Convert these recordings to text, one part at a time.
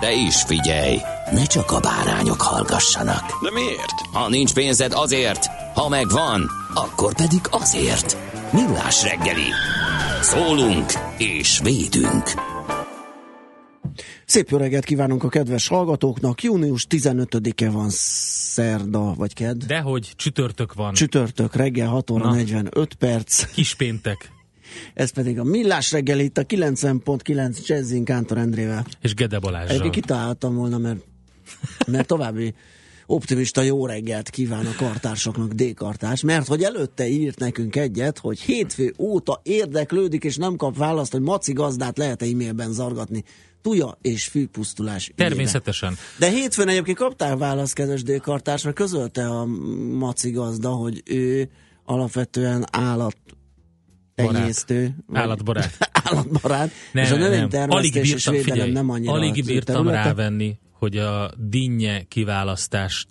De is figyelj, ne csak a bárányok hallgassanak. De miért? Ha nincs pénzed azért, ha megvan, akkor pedig azért. Millás reggeli. Szólunk és védünk. Szép jó reggelt kívánunk a kedves hallgatóknak. Június 15-e van szerda, vagy kedd? Dehogy csütörtök van. Csütörtök reggel 6 óra Na. 45 perc. Kispéntek. Ez pedig a Millás reggel itt a 90.9 Jazzin Kántor Endrével. És Gede Balázsral. Egyébként kitaláltam volna, mert, mert további optimista jó reggelt kíván a kartársaknak D-kartárs, mert hogy előtte írt nekünk egyet, hogy hétfő óta érdeklődik, és nem kap választ, hogy maci gazdát lehet-e e-mailben zargatni. Tuja és fűpusztulás. ügyében. Természetesen. De hétfőn egyébként kaptál választ, kedves D-kartárs, mert közölte a maci gazda, hogy ő alapvetően állat Barát. tenyésztő. vagy- Állatbarát. állatbarát. Nem, és a nem. növénytermesztés és védelem figyelj, nem annyira alig bírtam területe. rávenni, hogy a dinnye kiválasztás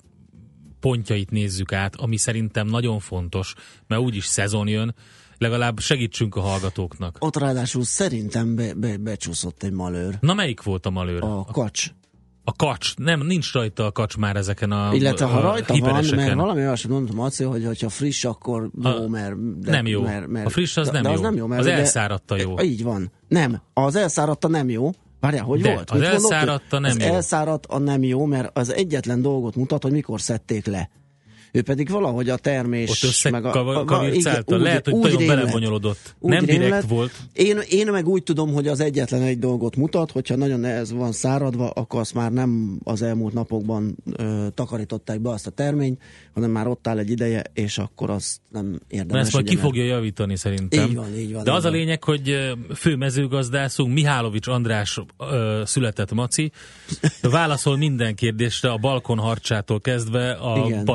pontjait nézzük át, ami szerintem nagyon fontos, mert úgyis szezon jön, legalább segítsünk a hallgatóknak. Ott ráadásul szerintem be, be, becsúszott egy malőr. Na melyik volt a malőr? A kacs. A kacs. Nem, nincs rajta a kacs már ezeken a Illetve ha a rajta van, mert valami olyasmit mondtam, Maci, hogy ha friss, akkor jó, A- mert... De, nem jó. Mert, mert, A friss az de, nem de az jó. nem jó. Mert Az ugye- elszáradta jó. Így van. Nem, az elszáradta nem jó. Várjál, hogy De, volt? az Mit elszáradta nem az jó. elszáradt a nem jó, mert az egyetlen dolgot mutat, hogy mikor szedték le. Ő pedig valahogy a termés... Ott meg a, összekavircálta. úgy- Lehet, hogy úgy nagyon belebonyolodott. Úgy Nem direkt rémlett. volt. Én, én meg úgy tudom, hogy az egyetlen egy dolgot mutat, hogyha nagyon ez van száradva, akkor azt már nem az elmúlt napokban ö, takarították be azt a terményt, hanem már ott áll egy ideje, és akkor azt nem érdemes. ezt majd ki fogja javítani szerintem. Így van, így van, De az a van. lényeg, hogy fő mezőgazdászunk Mihálovics András ö, született Maci, válaszol minden kérdésre a balkonharcsától kezdve a Igen.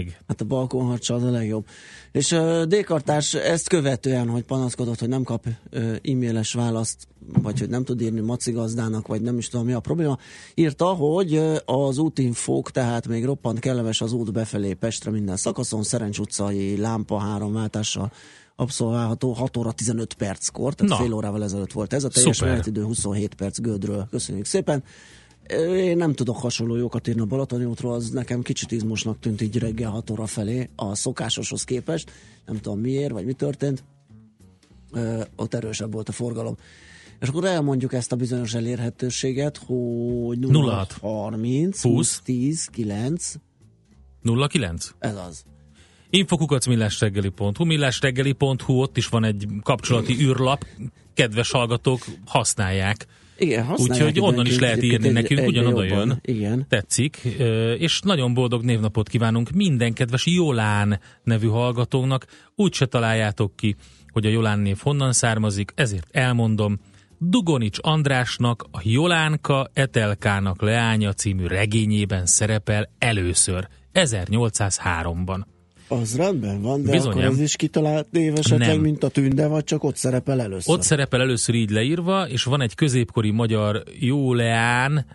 Padlizsánig. Hát a balkonharcsa az a legjobb. És uh, D-kartás ezt követően, hogy panaszkodott, hogy nem kap uh, e-mailes választ, vagy hogy nem tud írni Maci gazdának, vagy nem is tudom mi a probléma, írta, hogy uh, az útinfók, tehát még roppant kellemes az út befelé Pestre minden szakaszon, Szerencs utcai lámpa három váltással abszolválható 6 óra 15 perckor, tehát Na. fél órával ezelőtt volt ez a teljes menetidő 27 perc Gödről. Köszönjük szépen. Én nem tudok hasonló jókat írni a Balatoni útról, az nekem kicsit izmosnak tűnt így reggel 6 óra felé a szokásoshoz képest. Nem tudom miért, vagy mi történt. Ö, ott erősebb volt a forgalom. És akkor elmondjuk ezt a bizonyos elérhetőséget, hogy 06 30 20 20 10 9, 09? ez az. Infokukac millásreggeli.hu, millásreggeli.hu, ott is van egy kapcsolati űrlap, kedves hallgatók használják. Igen, Úgyhogy onnan is lehet írni egy- nekünk, ugyanoda jobban. jön. Igen. Tetszik, és nagyon boldog névnapot kívánunk minden kedves Jolán nevű hallgatónak. Úgy se találjátok ki, hogy a Jolán név honnan származik, ezért elmondom. Dugonics Andrásnak a Jolánka Etelkának leánya című regényében szerepel először, 1803-ban. Az rendben van, de Bizonyám. akkor ez is kitalált név esetleg, Nem. mint a tünde, vagy csak ott szerepel először? Ott szerepel először így leírva, és van egy középkori magyar Jóleán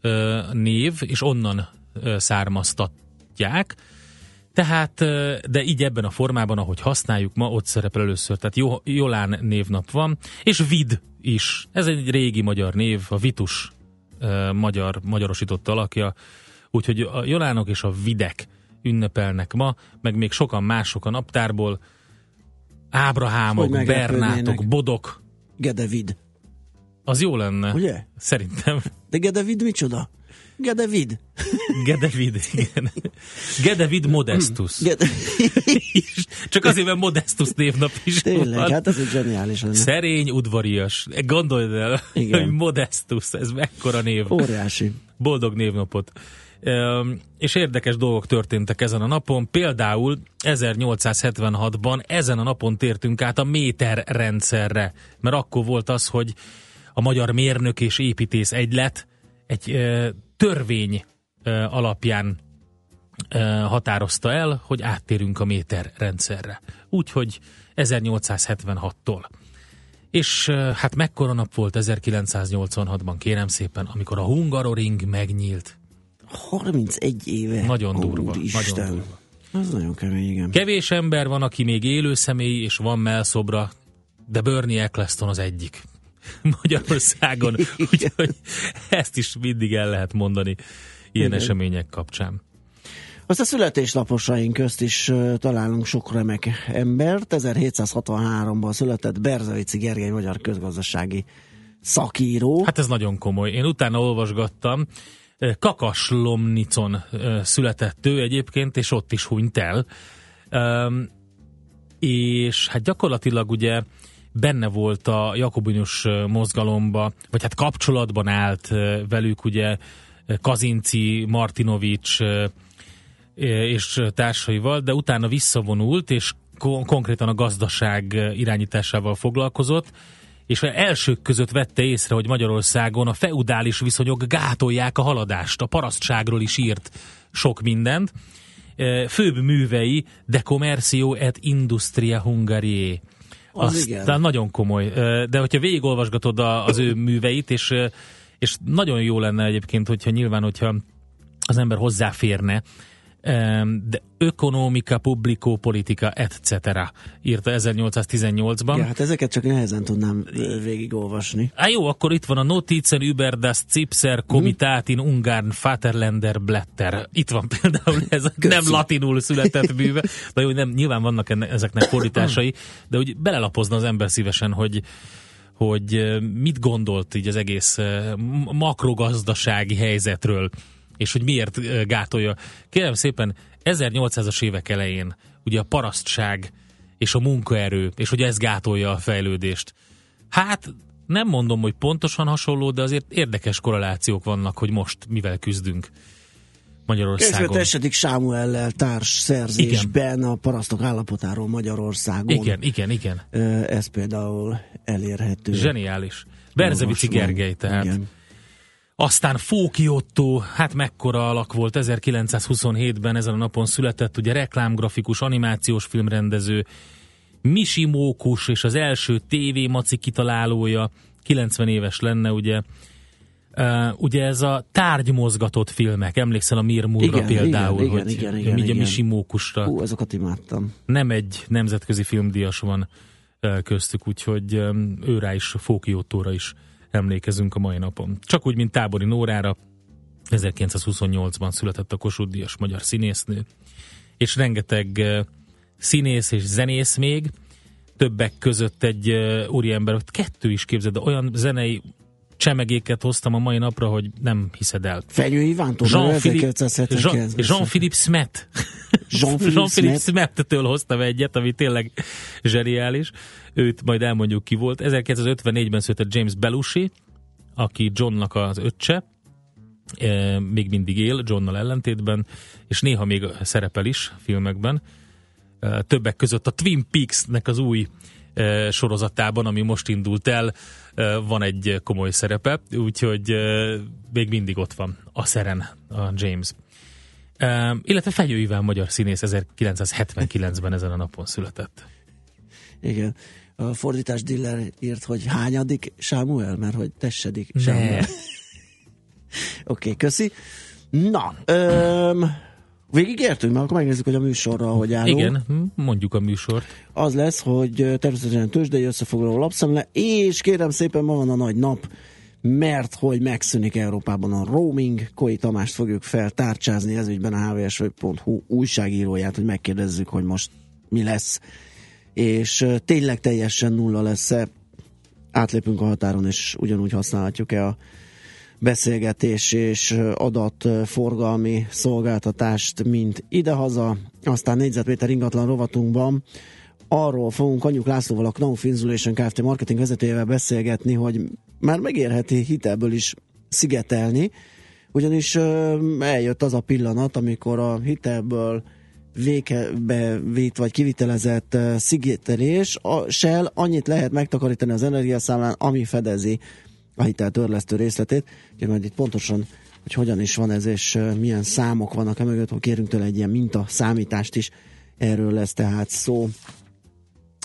ö, név, és onnan ö, származtatják. Tehát, de így ebben a formában, ahogy használjuk ma, ott szerepel először. Tehát Jó, Jolán névnap van, és Vid is. Ez egy régi magyar név, a Vitus magyar, magyarosított alakja. Úgyhogy a Jolánok és a Videk ünnepelnek ma, meg még sokan mások a naptárból. Ábrahámok. Bernátok, Bodok. Gedevid. Az jó lenne. Ugye? Szerintem. De Gedevid micsoda? Gedevid. Gedevid, igen. Gedevid Modestus. Gede... Csak azért, mert Modestus névnap is Tényleg, van. hát ez egy zseniális lenne. Szerény, udvarias. Gondold el, Igen. hogy Modestus, ez mekkora név. Óriási. Boldog névnapot. És érdekes dolgok történtek ezen a napon. Például 1876-ban ezen a napon tértünk át a méterrendszerre. Mert akkor volt az, hogy a Magyar Mérnök és Építész Egylet egy törvény alapján határozta el, hogy áttérünk a méterrendszerre. Úgyhogy 1876-tól. És hát mekkora nap volt 1986-ban, kérem szépen, amikor a Hungaroring megnyílt. 31 éve. Nagyon durva, Úristen. nagyon durva. Az nagyon kemény, igen. Kevés ember van, aki még élő személy, és van melszobra, de Bernie Eccleston az egyik. Magyarországon. Úgyhogy ezt is mindig el lehet mondani ilyen Igen. események kapcsán. Azt a születésnaposaink közt is találunk sok remek embert. 1763-ban született Berzevici Gergely magyar közgazdasági szakíró. Hát ez nagyon komoly. Én utána olvasgattam, Kakaslomnicon született ő egyébként, és ott is hunyt el. És hát gyakorlatilag ugye benne volt a jakobinus mozgalomba, vagy hát kapcsolatban állt velük ugye Kazinci, Martinovics és társaival, de utána visszavonult, és kon- konkrétan a gazdaság irányításával foglalkozott, és elsők között vette észre, hogy Magyarországon a feudális viszonyok gátolják a haladást. A parasztságról is írt sok mindent. Eh, Főbb művei De Commercio et Industria Hungariae. Az Aztán igen. nagyon komoly. Eh, De hogyha végigolvasgatod az ő műveit, és, eh, és nagyon jó lenne egyébként, hogyha nyilván, hogyha az ember hozzáférne, de Ökonomika, Publico, Politika, etc. írta 1818-ban. Ja, hát ezeket csak nehezen tudnám végigolvasni. Á, jó, akkor itt van a Notizen über das Zipser Komitát in Ungarn Vaterländer Blätter. Itt van például ez a nem latinul született műve. De jó, nem, nyilván vannak enne, ezeknek fordításai, de úgy belelapozna az ember szívesen, hogy hogy mit gondolt így az egész makrogazdasági helyzetről, és hogy miért gátolja. Kérem szépen, 1800-as évek elején ugye a parasztság és a munkaerő, és hogy ez gátolja a fejlődést. Hát nem mondom, hogy pontosan hasonló, de azért érdekes korrelációk vannak, hogy most mivel küzdünk Magyarországon. Közvetesedik Sámuellel társ szerzésben a parasztok állapotáról Magyarországon. Igen, igen, igen. Ez például elérhető. Zseniális. Berzevici. Gergely, tehát. Igen. Aztán Fóki Otto, hát mekkora alak volt, 1927-ben ezen a napon született, ugye reklámgrafikus, animációs filmrendező, Misi Mókus és az első TV Maci kitalálója, 90 éves lenne, ugye. Uh, ugye ez a tárgymozgatott filmek, emlékszel a Mirmurra például, igen, hogy igen, igen, ugye igen. Misi Mókusra Hú, azokat imádtam. nem egy nemzetközi filmdíjas van köztük, úgyhogy öm, őrá is, Fóki Ottóra is emlékezünk a mai napon. Csak úgy, mint Tábori Nórára, 1928-ban született a Kossuth Díjas magyar színésznő, és rengeteg színész és zenész még, többek között egy úriember, kettő is képzeld, de olyan zenei csemegéket hoztam a mai napra, hogy nem hiszed el. Fenyő Ivántól Jean-Philippe 1979 Jean, Jean-Philippe Smet. Jean-Philippe Jean-Philippe Smet. Smet-től hoztam egyet, ami tényleg zseniális. Őt majd elmondjuk ki volt. 1954-ben született James Belushi, aki Johnnak az öccse, e, még mindig él, Johnnal ellentétben, és néha még szerepel is filmekben. E, többek között a Twin Peaks-nek az új e, sorozatában, ami most indult el, van egy komoly szerepe, úgyhogy még mindig ott van a szeren a James. Illetve Fegyő Iván magyar színész 1979-ben ezen a napon született. Igen. A fordítás Diller írt, hogy hányadik Sámuel, mert hogy tessedik Sámuel. Oké, okay, köszi. Na, öm, végigértünk, mert akkor megnézzük, hogy a műsorra hogy állunk. Igen, mondjuk a műsort. Az lesz, hogy természetesen tőzsdei összefoglaló lapszemle, és kérem szépen ma van a nagy nap, mert hogy megszűnik Európában a roaming. Koi Tamást fogjuk feltárcsázni ez ügyben a hvsv.hu újságíróját, hogy megkérdezzük, hogy most mi lesz. És tényleg teljesen nulla lesz-e, átlépünk a határon, és ugyanúgy használhatjuk-e a beszélgetés és adatforgalmi szolgáltatást, mint idehaza. Aztán négyzetméter ingatlan rovatunkban arról fogunk Anyuk Lászlóval, a Knauf Insulation Kft. marketing vezetőjével beszélgetni, hogy már megérheti hitelből is szigetelni, ugyanis eljött az a pillanat, amikor a hitelből végbe vitt vagy kivitelezett szigetelés, a Shell annyit lehet megtakarítani az energiaszámlán, ami fedezi a hiteltörlesztő részletét. Úgyhogy majd itt pontosan, hogy hogyan is van ez, és milyen számok vannak emögött, hogy kérünk tőle egy ilyen minta számítást is, erről lesz tehát szó.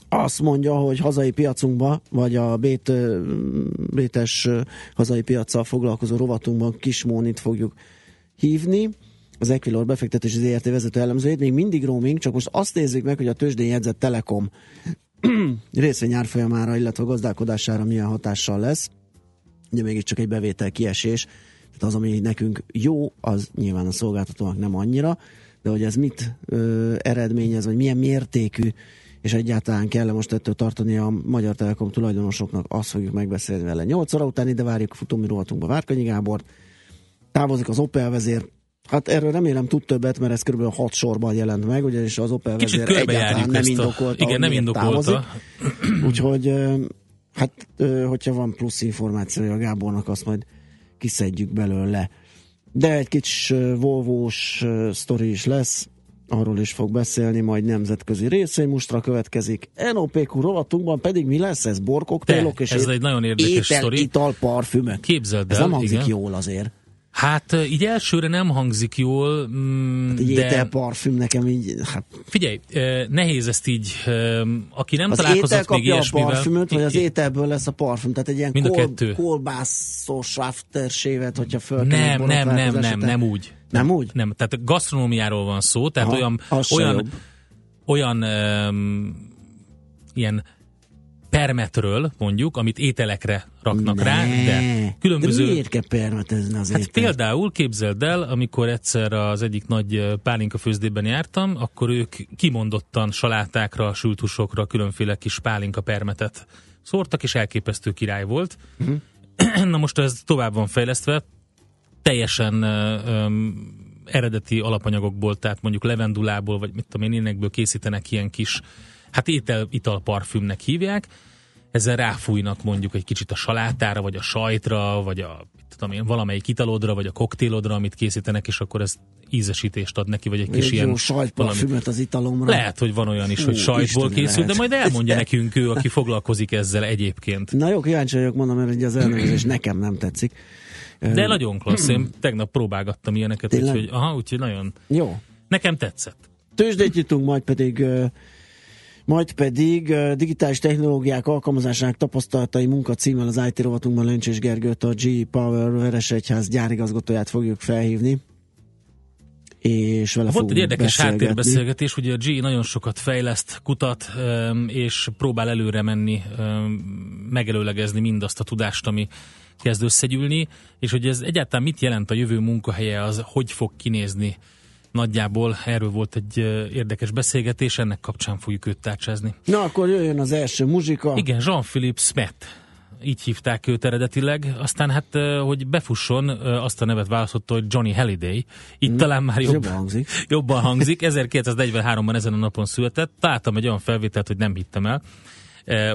Azt mondja, hogy hazai piacunkba, vagy a bét, bétes hazai piacsal foglalkozó rovatunkban Kismónit fogjuk hívni az Equilor befektetési ZRT vezető elemzőjét, még mindig roaming, csak most azt nézzük meg, hogy a tőzsdén jegyzett Telekom részvény árfolyamára, illetve gazdálkodására milyen hatással lesz. Ugye mégiscsak egy bevétel kiesés, tehát az, ami nekünk jó, az nyilván a szolgáltatónak nem annyira, de hogy ez mit ö, eredményez, vagy milyen mértékű, és egyáltalán kell most ettől tartani a Magyar Telekom tulajdonosoknak, azt fogjuk megbeszélni vele. 8 óra után ide várjuk a futómi rovatunkba Várkanyi Gábort, távozik az Opel vezér, Hát erről remélem tud többet, mert ez kb. hat sorban jelent meg, ugyanis az Opel Kicsit vezér egyáltalán nem indokolta. Igen, nem indokolta. Úgyhogy hát, hogyha van plusz információja a Gábornak, azt majd kiszedjük belőle. De egy kicsi Volvo-s sztori is lesz, arról is fog beszélni, majd nemzetközi részvénymustra következik. NOPQ rovatunkban pedig mi lesz ez? Borkoktélok és ez egy nagyon érdekes étel, sztori. ital, parfümök. Képzeld Ez el, nem hangzik igen. jól azért. Hát így elsőre nem hangzik jól, mm, Hát Egy de étel, parfüm nekem így, hát figyelj, eh, nehéz ezt így, eh, aki nem az találkozott még kapja a ilyesmivel. parfümöt, vagy az ételből lesz a parfüm? Tehát egy ilyen Mind a kol, kettő. kolbászos aftersévet, hogyha föl Nem, nem, nem, nem, nem úgy. Nem úgy? Nem, tehát gasztronómiáról van szó, tehát Aha, olyan, az olyan, olyan um, ilyen permetről mondjuk, amit ételekre raknak Ne. rá, de különböző... De miért kell permetezni az Hát ételt? például képzeld el, amikor egyszer az egyik nagy pálinka főzdében jártam, akkor ők kimondottan salátákra, sültusokra különféle kis pálinka permetet szórtak, és elképesztő király volt. Uh-huh. Na most ez tovább van fejlesztve, teljesen ö, eredeti alapanyagokból, tehát mondjuk levendulából, vagy mit tudom én, énekből készítenek ilyen kis, hát étel, ital parfümnek hívják, ezzel ráfújnak mondjuk egy kicsit a salátára, vagy a sajtra, vagy a tudom én, valamelyik italodra, vagy a koktélodra, amit készítenek, és akkor ez ízesítést ad neki, vagy egy kis Egy ilyen sajtparfümöt az italomra. Lehet, hogy van olyan is, Fú, hogy sajtból Isteni készül, de lehet. majd elmondja nekünk ő, aki foglalkozik ezzel egyébként. Na jó, kíváncsi vagyok, mondom, mert ugye az elnevezés nekem nem tetszik. De nagyon klassz, én tegnap próbálgattam ilyeneket, Tényleg? úgyhogy, aha, úgyhogy nagyon, Jó. nekem tetszett. Tőzsdét nyitunk, majd pedig majd pedig digitális technológiák alkalmazásának tapasztalatai munka címmel az IT rovatunkban Lencsés Gergőt, a G Power Veresegyház gyárigazgatóját fogjuk felhívni. És vele Volt egy érdekes háttérbeszélgetés, ugye a G nagyon sokat fejleszt, kutat, és próbál előre menni, megelőlegezni mindazt a tudást, ami kezd összegyűlni, és hogy ez egyáltalán mit jelent a jövő munkahelye, az hogy fog kinézni nagyjából. Erről volt egy érdekes beszélgetés, ennek kapcsán fogjuk őt tárcsázni. Na akkor jöjjön az első muzsika. Igen, Jean-Philippe Smet, így hívták őt eredetileg, aztán hát, hogy befusson, azt a nevet választotta, hogy Johnny Halliday, így talán már jobb, jobban hangzik. jobban hangzik. 1943-ban ezen a napon született. Találtam egy olyan felvételt, hogy nem hittem el.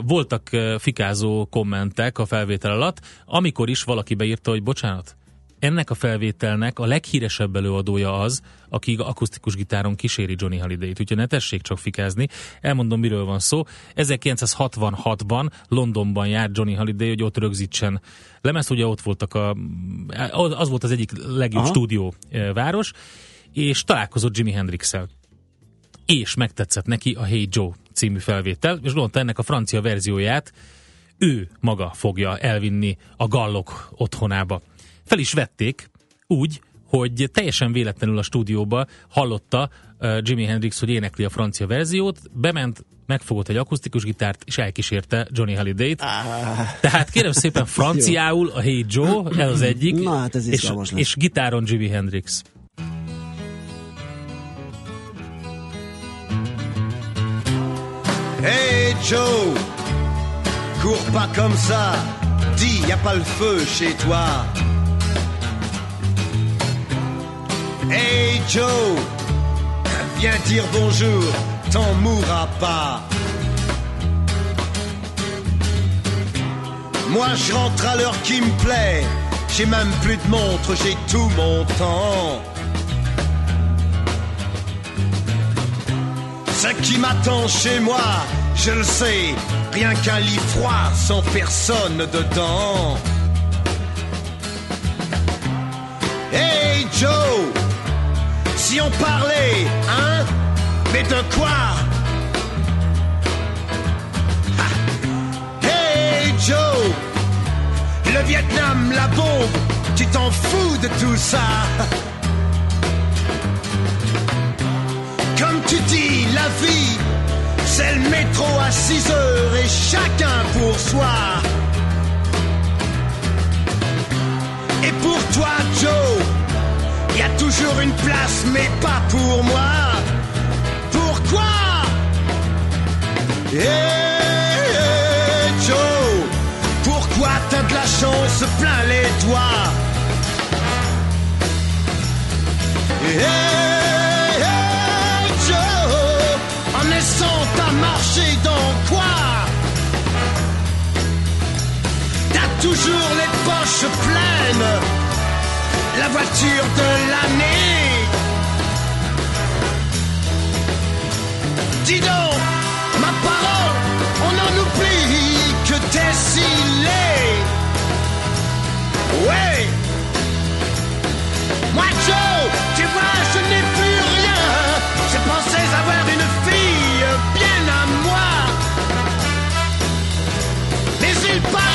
Voltak fikázó kommentek a felvétel alatt, amikor is valaki beírta, hogy bocsánat, ennek a felvételnek a leghíresebb előadója az, aki akusztikus gitáron kíséri Johnny Halliday-t, úgyhogy ne tessék csak fikázni. Elmondom, miről van szó. 1966-ban Londonban járt Johnny Halliday, hogy ott rögzítsen lemez, ugye ott voltak a, az volt az egyik legjobb Aha. stúdió eh, város, és találkozott Jimi Hendrix-el és megtetszett neki a Hey Joe című felvétel, és gondolta ennek a francia verzióját ő maga fogja elvinni a gallok otthonába. Fel is vették úgy, hogy teljesen véletlenül a stúdióba hallotta uh, Jimi Hendrix, hogy énekli a francia verziót, bement, megfogott egy akusztikus gitárt, és elkísérte Johnny Halliday-t. Tehát kérem szépen franciául a Hey Joe, ez az egyik, Na, hát ez és, lesz. és gitáron Jimi Hendrix. Hey Joe, cours pas comme ça. Dis, y a pas le feu chez toi. Joe, viens dire bonjour, t'en mourras pas. Moi je rentre à l'heure qui me plaît, j'ai même plus de montre, j'ai tout mon temps. Ce qui m'attend chez moi, je le sais, rien qu'un lit froid sans personne dedans. Hey Joe, si on parlait, hein Mais de quoi? Ha. Hey Joe, le Vietnam, la bombe, tu t'en fous de tout ça Comme tu dis, la vie, c'est le métro à 6 heures et chacun pour soi. Et pour toi, Joe, il y a toujours une place, mais pas pour moi. Pourquoi? Hey, hey, Joe, pourquoi t'as de la chance plein les doigts? Hey, hey, Joe, en naissant t'as marché dans quoi? T'as toujours les poches pleines, la voiture de l'année. Dis donc, ma parole, on en oublie que t'es si laid. Ouais. Moi, Joe, tu vois, je n'ai plus rien. Je pensais avoir une fille bien à moi. Mais il paraît,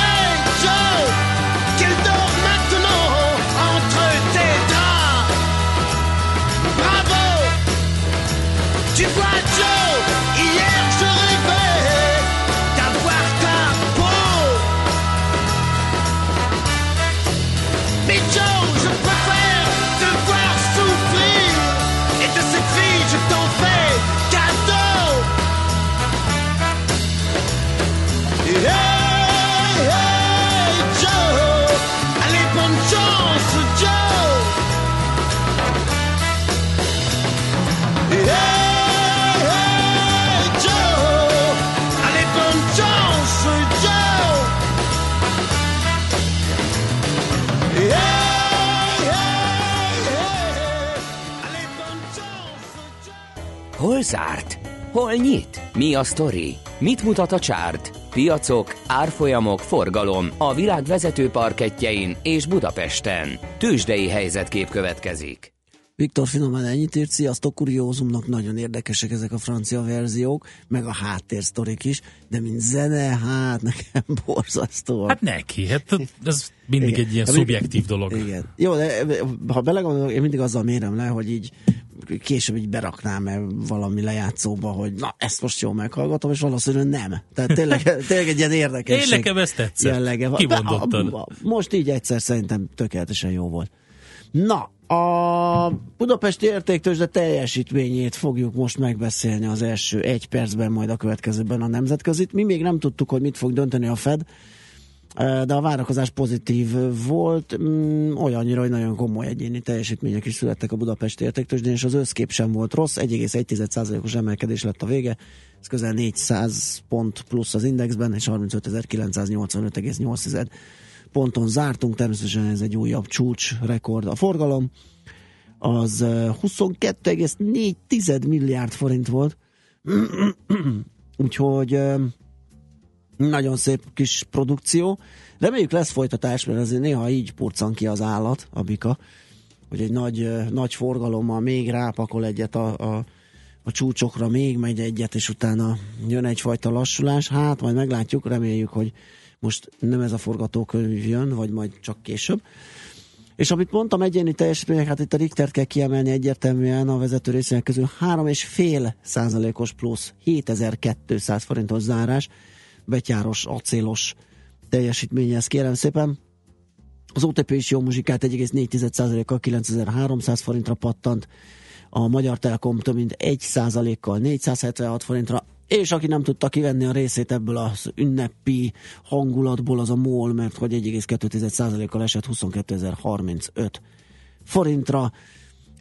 Hol nyit? Mi a sztori? Mit mutat a csárt? Piacok, árfolyamok, forgalom a világ vezető parketjein és Budapesten. Tősdei helyzetkép következik. Viktor finoman ennyit írt, sziasztok, kuriózumnak nagyon érdekesek ezek a francia verziók, meg a háttérsztorik is, de mint zene, hát nekem borzasztó. Hát neki, hát ez mindig Igen. egy ilyen Hát szubjektív dolog. Igen. Jó, de ha belegondolok, én mindig azzal mérem le, hogy így később így beraknám -e valami lejátszóba, hogy na, ezt most jól meghallgatom, és valószínűleg nem. Tehát tényleg, tényleg egy ilyen érdekes. Én nekem ez tetszett. Jellege van. Kimondottan. De a- a- Most így egyszer szerintem tökéletesen jó volt. Na, a Budapesti értéktőzsde teljesítményét fogjuk most megbeszélni az első egy percben, majd a következőben a nemzetközit. Mi még nem tudtuk, hogy mit fog dönteni a Fed, de a várakozás pozitív volt, mm, olyannyira, hogy nagyon komoly egyéni teljesítmények is születtek a Budapesti értéktőzsdén, és az összkép sem volt rossz, 1,1%-os emelkedés lett a vége, ez közel 400 pont plusz az indexben, és 35.985,8 ponton zártunk, természetesen ez egy újabb csúcs rekord. A forgalom az eh, 22,4 milliárd forint volt, úgyhogy nagyon szép kis produkció. Reméljük lesz folytatás, mert azért néha így purcan ki az állat, a bika, hogy egy nagy, nagy forgalommal még rápakol egyet a, a, a csúcsokra, még megy egyet, és utána jön egyfajta lassulás. Hát majd meglátjuk, reméljük, hogy most nem ez a forgatókönyv jön, vagy majd csak később. És amit mondtam, egyéni teljesítmények, hát itt a Richtert kell kiemelni egyértelműen a vezető részének közül 3,5 százalékos plusz 7200 forintos zárás, betyáros, acélos teljesítménye, ezt kérem szépen. Az OTP is jó muzsikát 1,4%-kal 9300 forintra pattant, a Magyar Telekom több mint 1%-kal 476 forintra, és aki nem tudta kivenni a részét ebből az ünnepi hangulatból, az a MOL, mert hogy 1,2%-kal esett 22.035 forintra.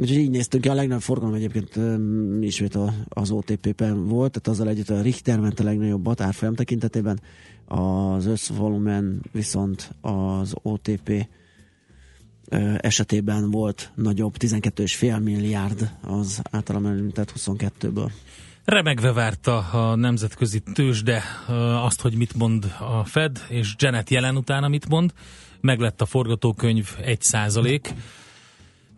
Úgyhogy így néztünk ki, a legnagyobb forgalom egyébként um, ismét a, az OTP-ben volt, tehát azzal együtt a Richter ment a legnagyobbat árfolyam tekintetében, az összvolumen viszont az OTP esetében volt nagyobb, 12,5 milliárd az általam említett 22-ből. Remegve várta a nemzetközi tőzsde azt, hogy mit mond a Fed, és Janet jelen utána mit mond. Meglett a forgatókönyv 1 százalék,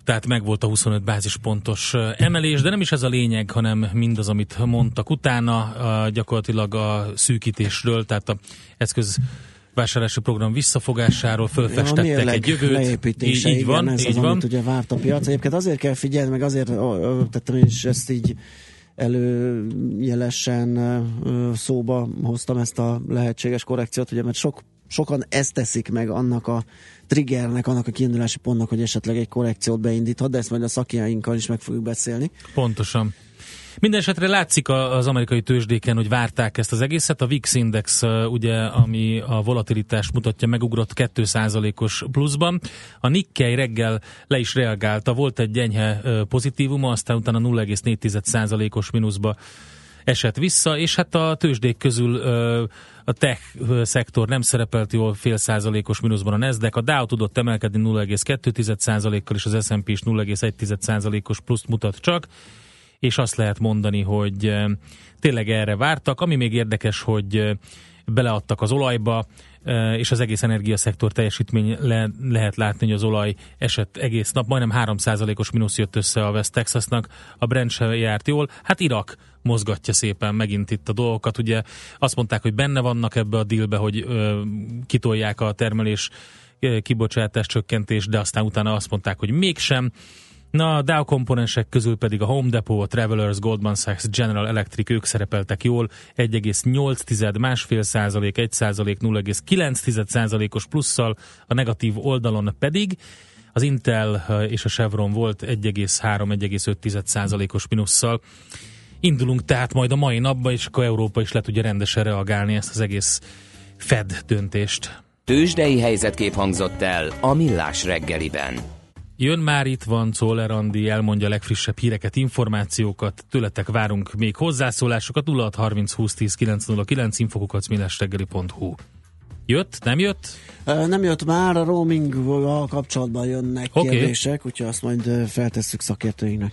tehát megvolt a 25 bázispontos emelés, de nem is ez a lényeg, hanem mindaz, amit mondtak utána, gyakorlatilag a szűkítésről, tehát a eszköz vásárlási program visszafogásáról fölfestettek egy jövőt. így, így igen, van, ez így az, van. amit ugye várt a piac. Egyébként azért kell figyelni, meg azért tettem is ezt így előjelesen szóba hoztam ezt a lehetséges korrekciót, ugye, mert sok, sokan ezt teszik meg annak a triggernek, annak a kiindulási pontnak, hogy esetleg egy korrekciót beindíthat, de ezt majd a szakjainkkal is meg fogjuk beszélni. Pontosan. Minden esetre látszik az amerikai tőzsdéken, hogy várták ezt az egészet. A VIX Index, ugye, ami a volatilitást mutatja, megugrott 2%-os pluszban. A Nikkei reggel le is reagálta, volt egy uh, pozitívuma, aztán utána 0,4%-os mínuszba esett vissza, és hát a tőzsdék közül ö, a tech szektor nem szerepelt jól, fél százalékos mínuszban a Nasdaq, a Dow tudott emelkedni 0,2 százalékkal, és az S&P is 0,1 százalékos pluszt mutat csak, és azt lehet mondani, hogy tényleg erre vártak. Ami még érdekes, hogy beleadtak az olajba, és az egész energiaszektor teljesítmény le, lehet látni, hogy az olaj esett egész nap, majdnem 3%-os mínusz jött össze a West Texasnak, a Brent se járt jól, hát Irak mozgatja szépen megint itt a dolgokat, ugye azt mondták, hogy benne vannak ebbe a dealbe, hogy ö, kitolják a termelés kibocsátás csökkentés, de aztán utána azt mondták, hogy mégsem, Na, a Dow komponensek közül pedig a Home Depot, a Travelers, Goldman Sachs, General Electric, ők szerepeltek jól, 1,8, másfél százalék, 1 százalék, 0,9 százalékos plusszal, a negatív oldalon pedig az Intel és a Chevron volt 1,3-1,5 százalékos minusszal. Indulunk tehát majd a mai napba, és akkor Európa is le tudja rendesen reagálni ezt az egész Fed döntést. Tőzsdei helyzetkép hangzott el a Millás reggeliben. Jön már itt van Czoller Andi, elmondja a legfrissebb híreket, információkat, tőletek várunk még hozzászólásokat 0630 20 10 909 infokukat millásreggeli.hu. Jött? Nem jött? Nem jött már, a roaminggal kapcsolatban jönnek Oké. kérdések, úgyhogy azt majd feltesszük szakértőinknek.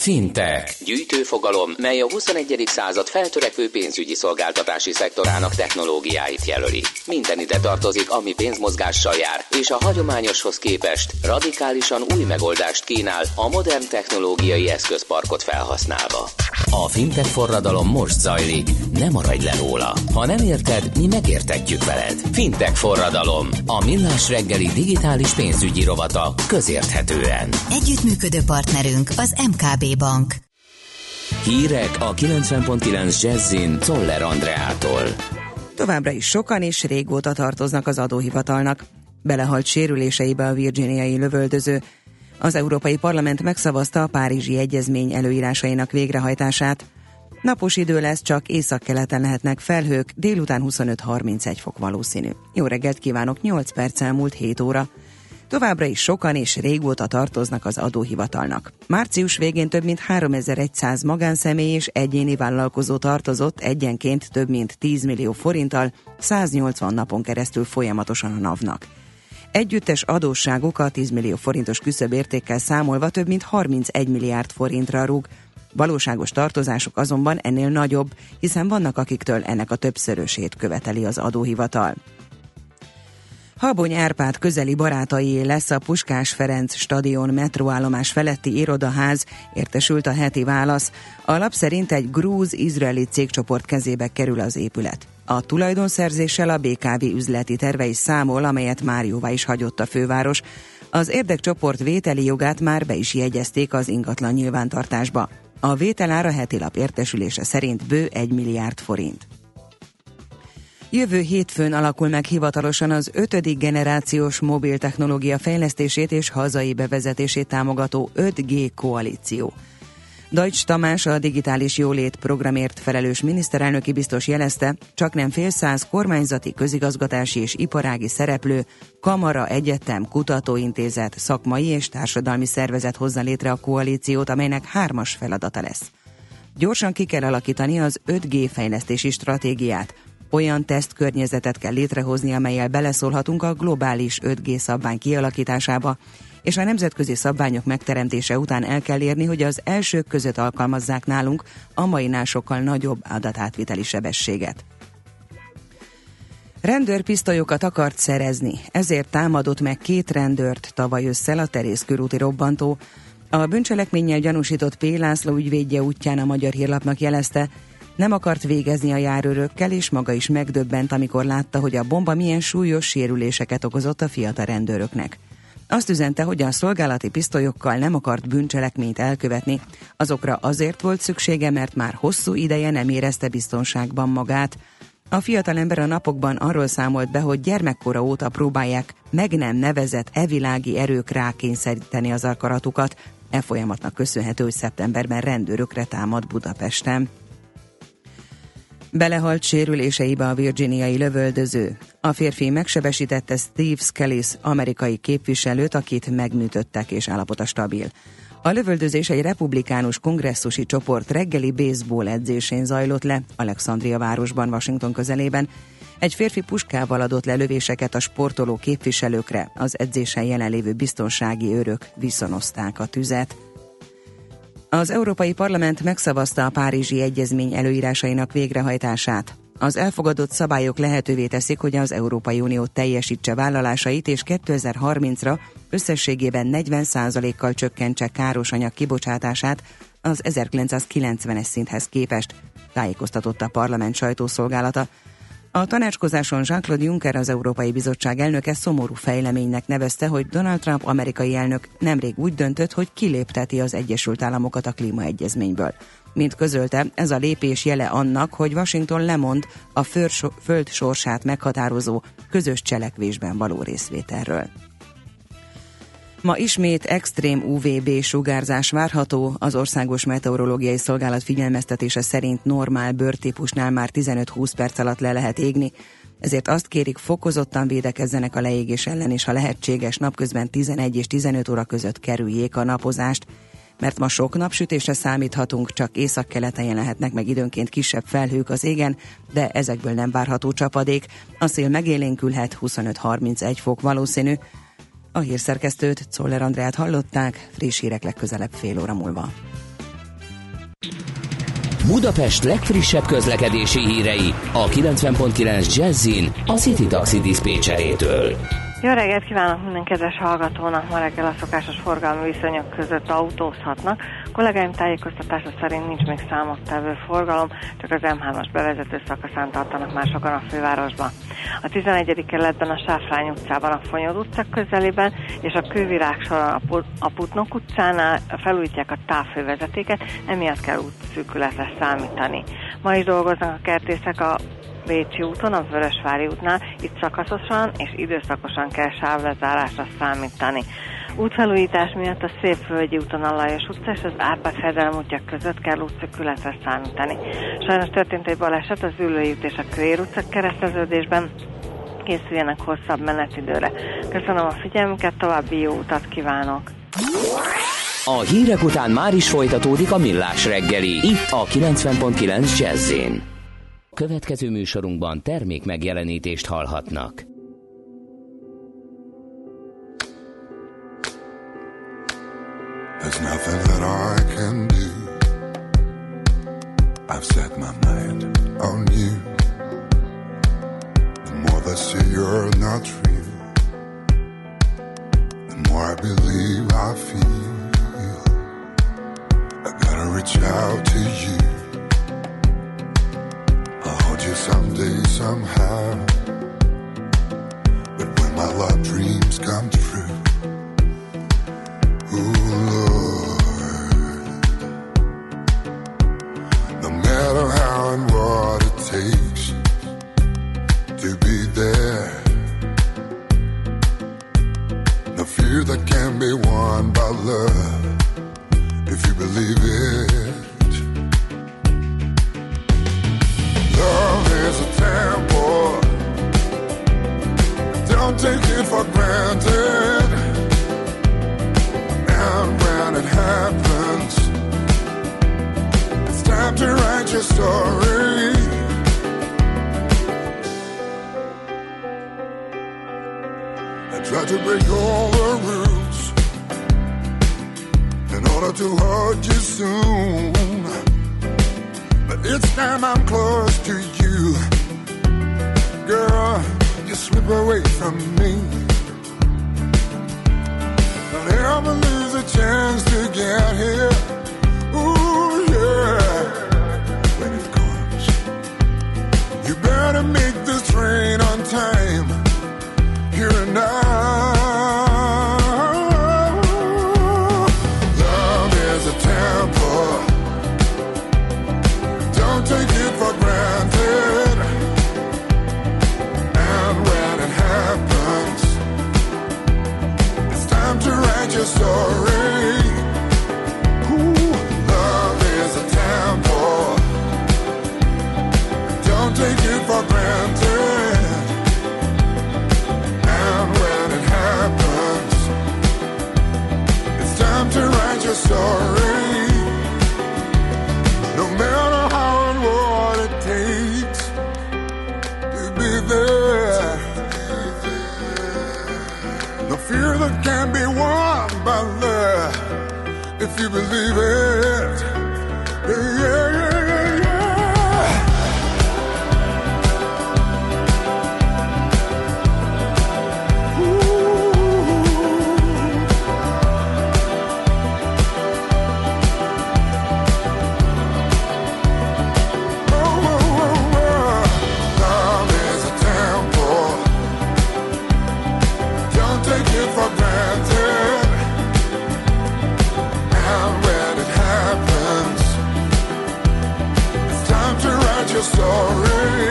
Fintech. Gyűjtőfogalom, mely a 21. század feltörekvő pénzügyi szolgáltatási szektorának technológiáit jelöli. Minden ide tartozik, ami pénzmozgással jár, és a hagyományoshoz képest radikálisan új megoldást kínál a modern technológiai eszközparkot felhasználva. A fintech forradalom most zajlik, ne maradj le róla. Ha nem érted, mi megértetjük veled. Fintech forradalom, a millás reggeli digitális pénzügyi rovata közérthetően. Együttműködő partnerünk az MKB Bank. Hírek a 90.9 Jazzin Toller Andreától. Továbbra is sokan és régóta tartoznak az adóhivatalnak. Belehalt sérüléseibe a virginiai lövöldöző. Az Európai Parlament megszavazta a Párizsi Egyezmény előírásainak végrehajtását. Napos idő lesz, csak északkeleten lehetnek felhők, délután 25-31 fok valószínű. Jó reggelt kívánok, 8 perc elmúlt 7 óra. Továbbra is sokan és régóta tartoznak az adóhivatalnak. Március végén több mint 3100 magánszemély és egyéni vállalkozó tartozott egyenként több mint 10 millió forinttal 180 napon keresztül folyamatosan a NAV-nak. Együttes adósságuk a 10 millió forintos küszöbértékkel számolva több mint 31 milliárd forintra rúg. Valóságos tartozásuk azonban ennél nagyobb, hiszen vannak akiktől ennek a többszörösét követeli az adóhivatal. Habony Árpád közeli barátai lesz a Puskás Ferenc stadion metróállomás feletti irodaház, értesült a heti válasz. A lap szerint egy grúz-izraeli cégcsoport kezébe kerül az épület. A tulajdonszerzéssel a BKV üzleti terve is számol, amelyet már jóvá is hagyott a főváros. Az érdekcsoport vételi jogát már be is jegyezték az ingatlan nyilvántartásba. A vételára heti lap értesülése szerint bő 1 milliárd forint. Jövő hétfőn alakul meg hivatalosan az ötödik generációs mobil technológia fejlesztését és hazai bevezetését támogató 5G koalíció. Deutsch Tamás a digitális jólét programért felelős miniszterelnöki biztos jelezte, csak nem fél száz kormányzati, közigazgatási és iparági szereplő, kamara, egyetem, kutatóintézet, szakmai és társadalmi szervezet hozza létre a koalíciót, amelynek hármas feladata lesz. Gyorsan ki kell alakítani az 5G fejlesztési stratégiát. Olyan tesztkörnyezetet kell létrehozni, amelyel beleszólhatunk a globális 5G szabvány kialakításába, és a nemzetközi szabványok megteremtése után el kell érni, hogy az elsők között alkalmazzák nálunk a mainál sokkal nagyobb adatátviteli sebességet. Rendőrpisztolyokat akart szerezni, ezért támadott meg két rendőrt tavaly ősszel a Terész körúti robbantó. A bűncselekménnyel gyanúsított P. László ügyvédje útján a Magyar Hírlapnak jelezte, nem akart végezni a járőrökkel, és maga is megdöbbent, amikor látta, hogy a bomba milyen súlyos sérüléseket okozott a fiatal rendőröknek. Azt üzente, hogy a szolgálati pisztolyokkal nem akart bűncselekményt elkövetni, azokra azért volt szüksége, mert már hosszú ideje nem érezte biztonságban magát. A fiatalember a napokban arról számolt be, hogy gyermekkora óta próbálják meg nem nevezett evilági erők rákényszeríteni az akaratukat. E folyamatnak köszönhető, hogy szeptemberben rendőrökre támad Budapesten. Belehalt sérüléseibe a virginiai lövöldöző. A férfi megsebesítette Steve Skellis amerikai képviselőt, akit megműtöttek és állapota stabil. A lövöldözés egy republikánus kongresszusi csoport reggeli baseball edzésén zajlott le Alexandria városban, Washington közelében. Egy férfi puskával adott lelövéseket a sportoló képviselőkre, az edzésen jelenlévő biztonsági őrök viszonozták a tüzet. Az Európai Parlament megszavazta a Párizsi Egyezmény előírásainak végrehajtását. Az elfogadott szabályok lehetővé teszik, hogy az Európai Unió teljesítse vállalásait, és 2030-ra összességében 40%-kal csökkentse káros anyag kibocsátását az 1990-es szinthez képest, tájékoztatott a parlament sajtószolgálata. A tanácskozáson Jean-Claude Juncker, az Európai Bizottság elnöke szomorú fejleménynek nevezte, hogy Donald Trump amerikai elnök nemrég úgy döntött, hogy kilépteti az Egyesült Államokat a klímaegyezményből. Mint közölte, ez a lépés jele annak, hogy Washington lemond a föld sorsát meghatározó közös cselekvésben való részvételről. Ma ismét extrém UVB sugárzás várható, az Országos Meteorológiai Szolgálat figyelmeztetése szerint normál bőrtípusnál már 15-20 perc alatt le lehet égni, ezért azt kérik fokozottan védekezzenek a leégés ellen, és ha lehetséges napközben 11 és 15 óra között kerüljék a napozást, mert ma sok napsütésre számíthatunk, csak északkeleten lehetnek meg időnként kisebb felhők az égen, de ezekből nem várható csapadék. A szél megélénkülhet 25-31 fok valószínű, a hírszerkesztőt, Czoller Andrát hallották, friss hírek legközelebb fél óra múlva. Budapest legfrissebb közlekedési hírei a 90.9 Jazzin a City Taxi Dispécsejétől. Jó reggelt kívánok minden kedves hallgatónak! Ma reggel a szokásos forgalmi viszonyok között autózhatnak. Kollégáim tájékoztatása szerint nincs még számottevő forgalom, csak az M3-as bevezető szakaszán tartanak már sokan a fővárosban. A 11. kerületben a Sáfrány utcában a Fonyod utca közelében és a Kővirág soron a Putnok utcánál felújítják a távfővezetéket, emiatt kell útszűkületre számítani. Ma is dolgoznak a kertészek a Bécsi úton, a Vörösvári útnál, itt szakaszosan és időszakosan kell sávlezárásra számítani. Útfelújítás miatt a Szépvölgyi úton a Lajos utca és az Árpád fedelem útja között kell útszökületre számítani. Sajnos történt egy baleset az Ülői út és a Köér utca kereszteződésben, készüljenek hosszabb menetidőre. Köszönöm a figyelmüket, további jó utat kívánok! A hírek után már is folytatódik a millás reggeli, itt a 90.9 jazz Következő műsorunkban termék megjelenítést hallhatnak. There's nothing that I can do. I've set my mind on you. The more they say you're not real, the more I believe I feel. I gotta reach out to you. You someday, somehow. But when my love dreams come true, ooh, Lord, no matter how and what to write your story.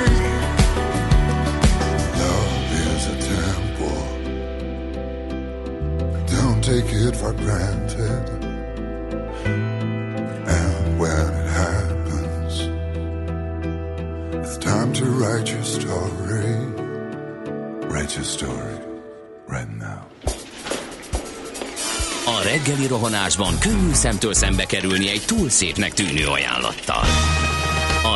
Love is a temple. Don't take it for granted. To write your story. Write your story right now. A reggeli rohanásban könnyű szemtől szembe kerülni egy túl szépnek tűnő ajánlattal.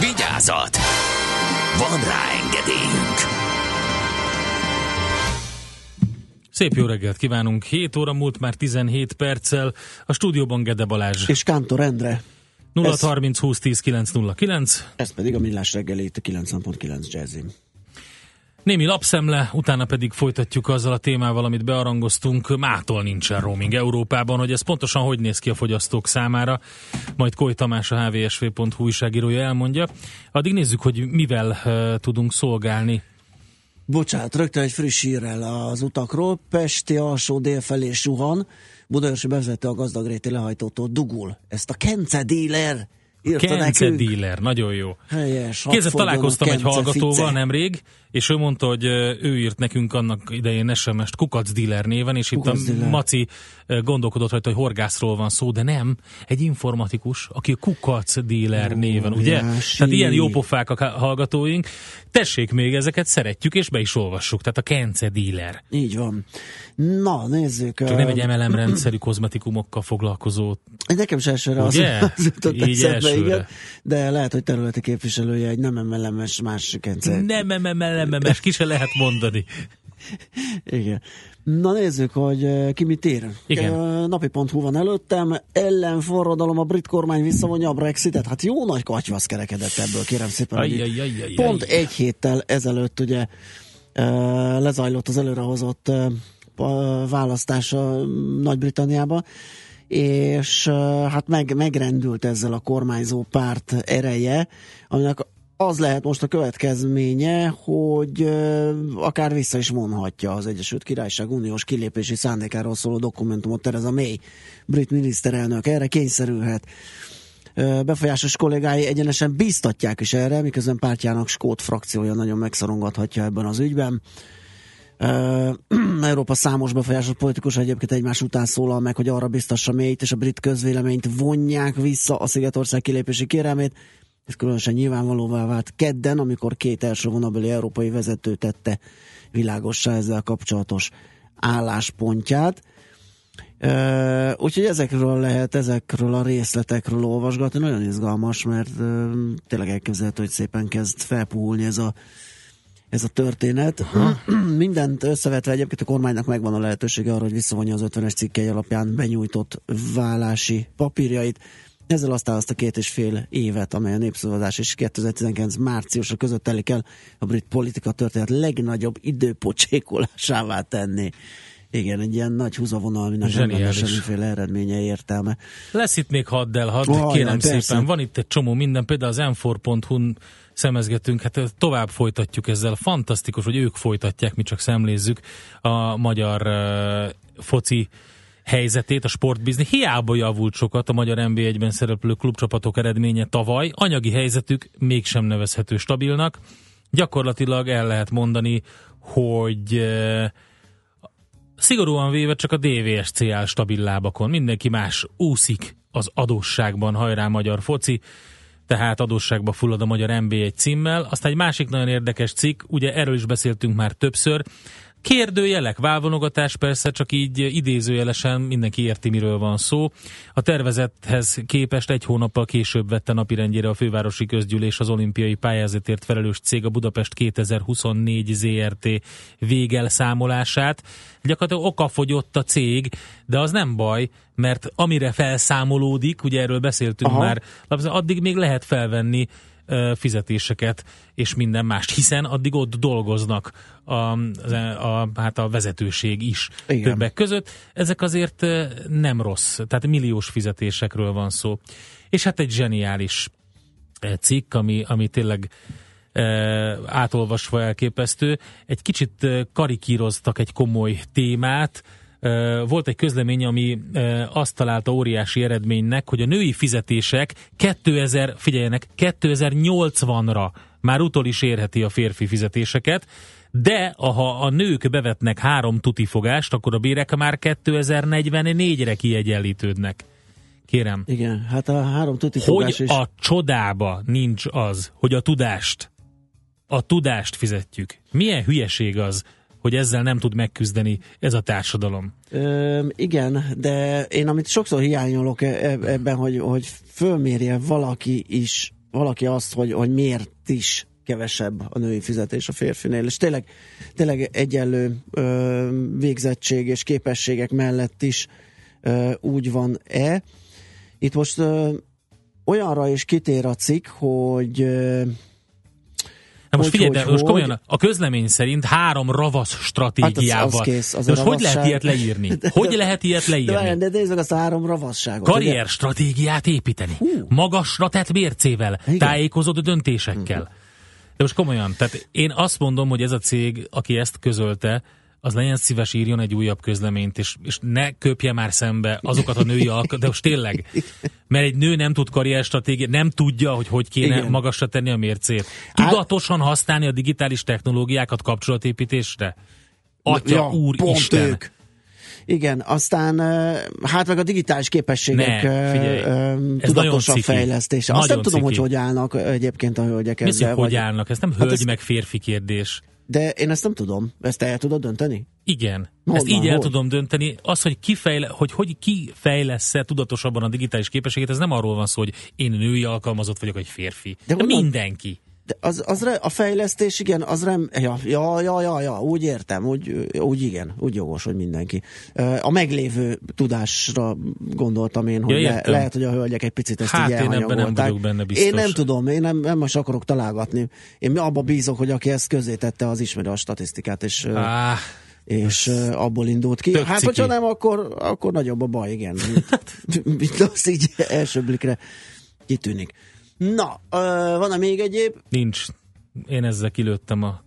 Vigyázat! Van rá engedélyünk! Szép jó reggelt kívánunk. 7 óra múlt már 17 perccel. A stúdióban Gede Balázs. És Kántor Endre. 0 30 20 10 909. Ez pedig a Millás reggelét 90.9 Jazzy. Némi lapszemle, utána pedig folytatjuk azzal a témával, amit bearangoztunk. Mától nincsen roaming Európában, hogy ez pontosan hogy néz ki a fogyasztók számára. Majd Koly Tamás, a hvsv.hu újságírója elmondja. Addig nézzük, hogy mivel uh, tudunk szolgálni Bocsánat, rögtön egy friss hírrel az utakról. Pesti alsó dél felé suhan. Budaörsi bevezette a gazdagréti lehajtótól dugul. Ezt a Kence dealer írta Kence nekünk. dealer, nagyon jó. Helyes. Kézzel találkoztam egy hallgatóval fice. nemrég, és ő mondta, hogy ő írt nekünk annak idején SMS-t Kukac Dealer néven, és Kukac itt a Dealer. Maci gondolkodott rajta, hogy horgászról van szó, de nem, egy informatikus, aki a Kukac Dealer néven, ugye? Óriási. Tehát ilyen jópofák a hallgatóink. Tessék még, ezeket szeretjük, és be is olvassuk. Tehát a Kence Dealer. Így van. Na, nézzük. Csak nem egy MLM rendszerű kozmetikumokkal foglalkozó. Nekem is elsőre az, Ugye? az jutott Így eszembe, igen. De lehet, hogy területi képviselője egy nem emelemes más Kence. Nem, nem, nem, ki se lehet mondani. Igen. Na nézzük, hogy eh, ki mit ír. Igen. Eh, Napi.hu van előttem. Ellenforradalom a brit kormány visszavonja a Brexitet. Hát jó nagy katyvasz kerekedett ebből, kérem szépen. hogy Aj, aj, aj, aj, Pont aj. egy héttel ezelőtt ugye eh, lezajlott az előrehozott eh, választás Nagy-Britanniába, és hát meg, megrendült ezzel a kormányzó párt ereje, aminek az lehet most a következménye, hogy akár vissza is vonhatja az Egyesült Királyság uniós kilépési szándékáról szóló dokumentumot Tereza May, brit miniszterelnök. Erre kényszerülhet. Befolyásos kollégái egyenesen bíztatják is erre, miközben pártjának Skót frakciója nagyon megszorongathatja ebben az ügyben. Európa számos befolyásos politikus egyébként egymás után szólal meg, hogy arra biztassa mélyt, és a brit közvéleményt vonják vissza a Szigetország kilépési kérelmét. Ez különösen nyilvánvalóvá vált kedden, amikor két első vonabeli európai vezető tette világossá ezzel kapcsolatos álláspontját. Uh, úgyhogy ezekről lehet, ezekről a részletekről olvasgatni. Nagyon izgalmas, mert uh, tényleg elképzelhető, hogy szépen kezd felpuhulni ez a ez a történet. Mindent összevetve egyébként a kormánynak megvan a lehetősége arra, hogy visszavonja az 50-es cikkei alapján benyújtott vállási papírjait. Ezzel aztán azt a két és fél évet, amely a népszavazás és 2019 márciusa között telik el, a brit politika történet legnagyobb időpocsékolásává tenni. Igen, egy ilyen nagy húzavonal, aminek nem lenne Zseniális. semmiféle eredménye értelme. Lesz itt még hadd el, hadd, Ajaj, kérem persze. szépen. Van itt egy csomó minden, például az m4.hu-n szemezgetünk, hát tovább folytatjuk ezzel. Fantasztikus, hogy ők folytatják, mi csak szemlézzük a magyar uh, foci helyzetét, a sportbizni. Hiába javult sokat a magyar NB1-ben szereplő klubcsapatok eredménye tavaly, anyagi helyzetük mégsem nevezhető stabilnak. Gyakorlatilag el lehet mondani, hogy uh, szigorúan véve csak a DVSC áll stabil lábakon. Mindenki más úszik az adósságban, hajrá magyar foci, tehát adósságba fullad a magyar NB1 címmel. Aztán egy másik nagyon érdekes cikk, ugye erről is beszéltünk már többször, Kérdőjelek, válvonogatás persze, csak így idézőjelesen mindenki érti, miről van szó. A tervezethez képest egy hónappal később vette napirendjére a fővárosi közgyűlés az olimpiai pályázatért felelős cég a Budapest 2024 ZRT végelszámolását. Gyakorlatilag okafogyott a cég, de az nem baj, mert amire felszámolódik, ugye erről beszéltünk Aha. már, addig még lehet felvenni fizetéseket és minden mást, hiszen addig ott dolgoznak a, a, hát a vezetőség is Igen. többek között. Ezek azért nem rossz, tehát milliós fizetésekről van szó. És hát egy zseniális cikk, ami, ami tényleg e, átolvasva elképesztő. Egy kicsit karikíroztak egy komoly témát, volt egy közlemény, ami azt találta óriási eredménynek, hogy a női fizetések 2000, figyeljenek, 2080-ra már utol is érheti a férfi fizetéseket, de ha a nők bevetnek három tutifogást, akkor a bérek már 2044-re kiegyenlítődnek. Kérem, Igen, hát a három tuti hogy fogás is. a csodába nincs az, hogy a tudást, a tudást fizetjük. Milyen hülyeség az, hogy ezzel nem tud megküzdeni ez a társadalom. Ö, igen, de én amit sokszor hiányolok e- e- ebben, hogy, hogy fölmérje valaki is, valaki azt, hogy, hogy miért is kevesebb a női fizetés a férfinél, és tényleg, tényleg egyenlő ö, végzettség és képességek mellett is ö, úgy van-e. Itt most ö, olyanra is kitér a cikk, hogy Na most Hogy, figyelj, de most hogy? komolyan, a közlemény szerint három ravasz stratégiával. Hát az- az kész, az de most hogy lehet ilyet leírni? Hogy lehet ilyet de, várjál, leírni? de nézd meg azt a három ravasságot. Karrier stratégiát építeni. Magasra tett mércével, Igen. tájékozott döntésekkel. De most komolyan, tehát én azt mondom, hogy ez a cég, aki ezt közölte, az legyen szíves írjon egy újabb közleményt, és, és ne köpje már szembe azokat a női alkat, de most tényleg, mert egy nő nem tud karrierstratégiát, nem tudja, hogy hogy kéne Igen. magasra tenni a mércét. Tudatosan használni a digitális technológiákat kapcsolatépítésre? Atya, Ja, úr, pont Isten! ők. Igen, aztán hát meg a digitális képességek Ne, figyelj, tudatosabb fejlesztése. Azt Nagyon nem tudom, ciki. hogy hogy állnak egyébként a hölgyek Mi hogy ezzel. hogy vagy- állnak? Ez nem Hát hölgy ez- meg férfi kérdés. De én ezt nem tudom. Ezt te el tudod dönteni? Igen. Hol Ezt így el hol? tudom dönteni. Az, hogy kifejle, hogy, hogy kifejlesz-e tudatosabban a digitális képességét, ez nem arról van szó, hogy én női alkalmazott vagyok, vagy férfi. De, De honnan- mindenki. Az, az re, a fejlesztés, igen, az nem, ja, ja, ja, ja, ja, úgy értem, úgy, úgy igen, úgy jogos, hogy mindenki. A meglévő tudásra gondoltam én, hogy Ja, le, lehet, hogy a hölgyek egy picit ezt Hát így én ebben nem vagyok benne biztos. Én nem tudom, én nem, nem most akarok találgatni. Én abba bízok, hogy aki ezt közzétette, az ismeri a statisztikát, és, Á, és ö, abból indult ki. Hát, hogyha nem, akkor, akkor nagyobb a baj, igen. Mint, mint az így első blikre kitűnik. Na, van-e még egyéb? Nincs. Én ezzel kilőttem a,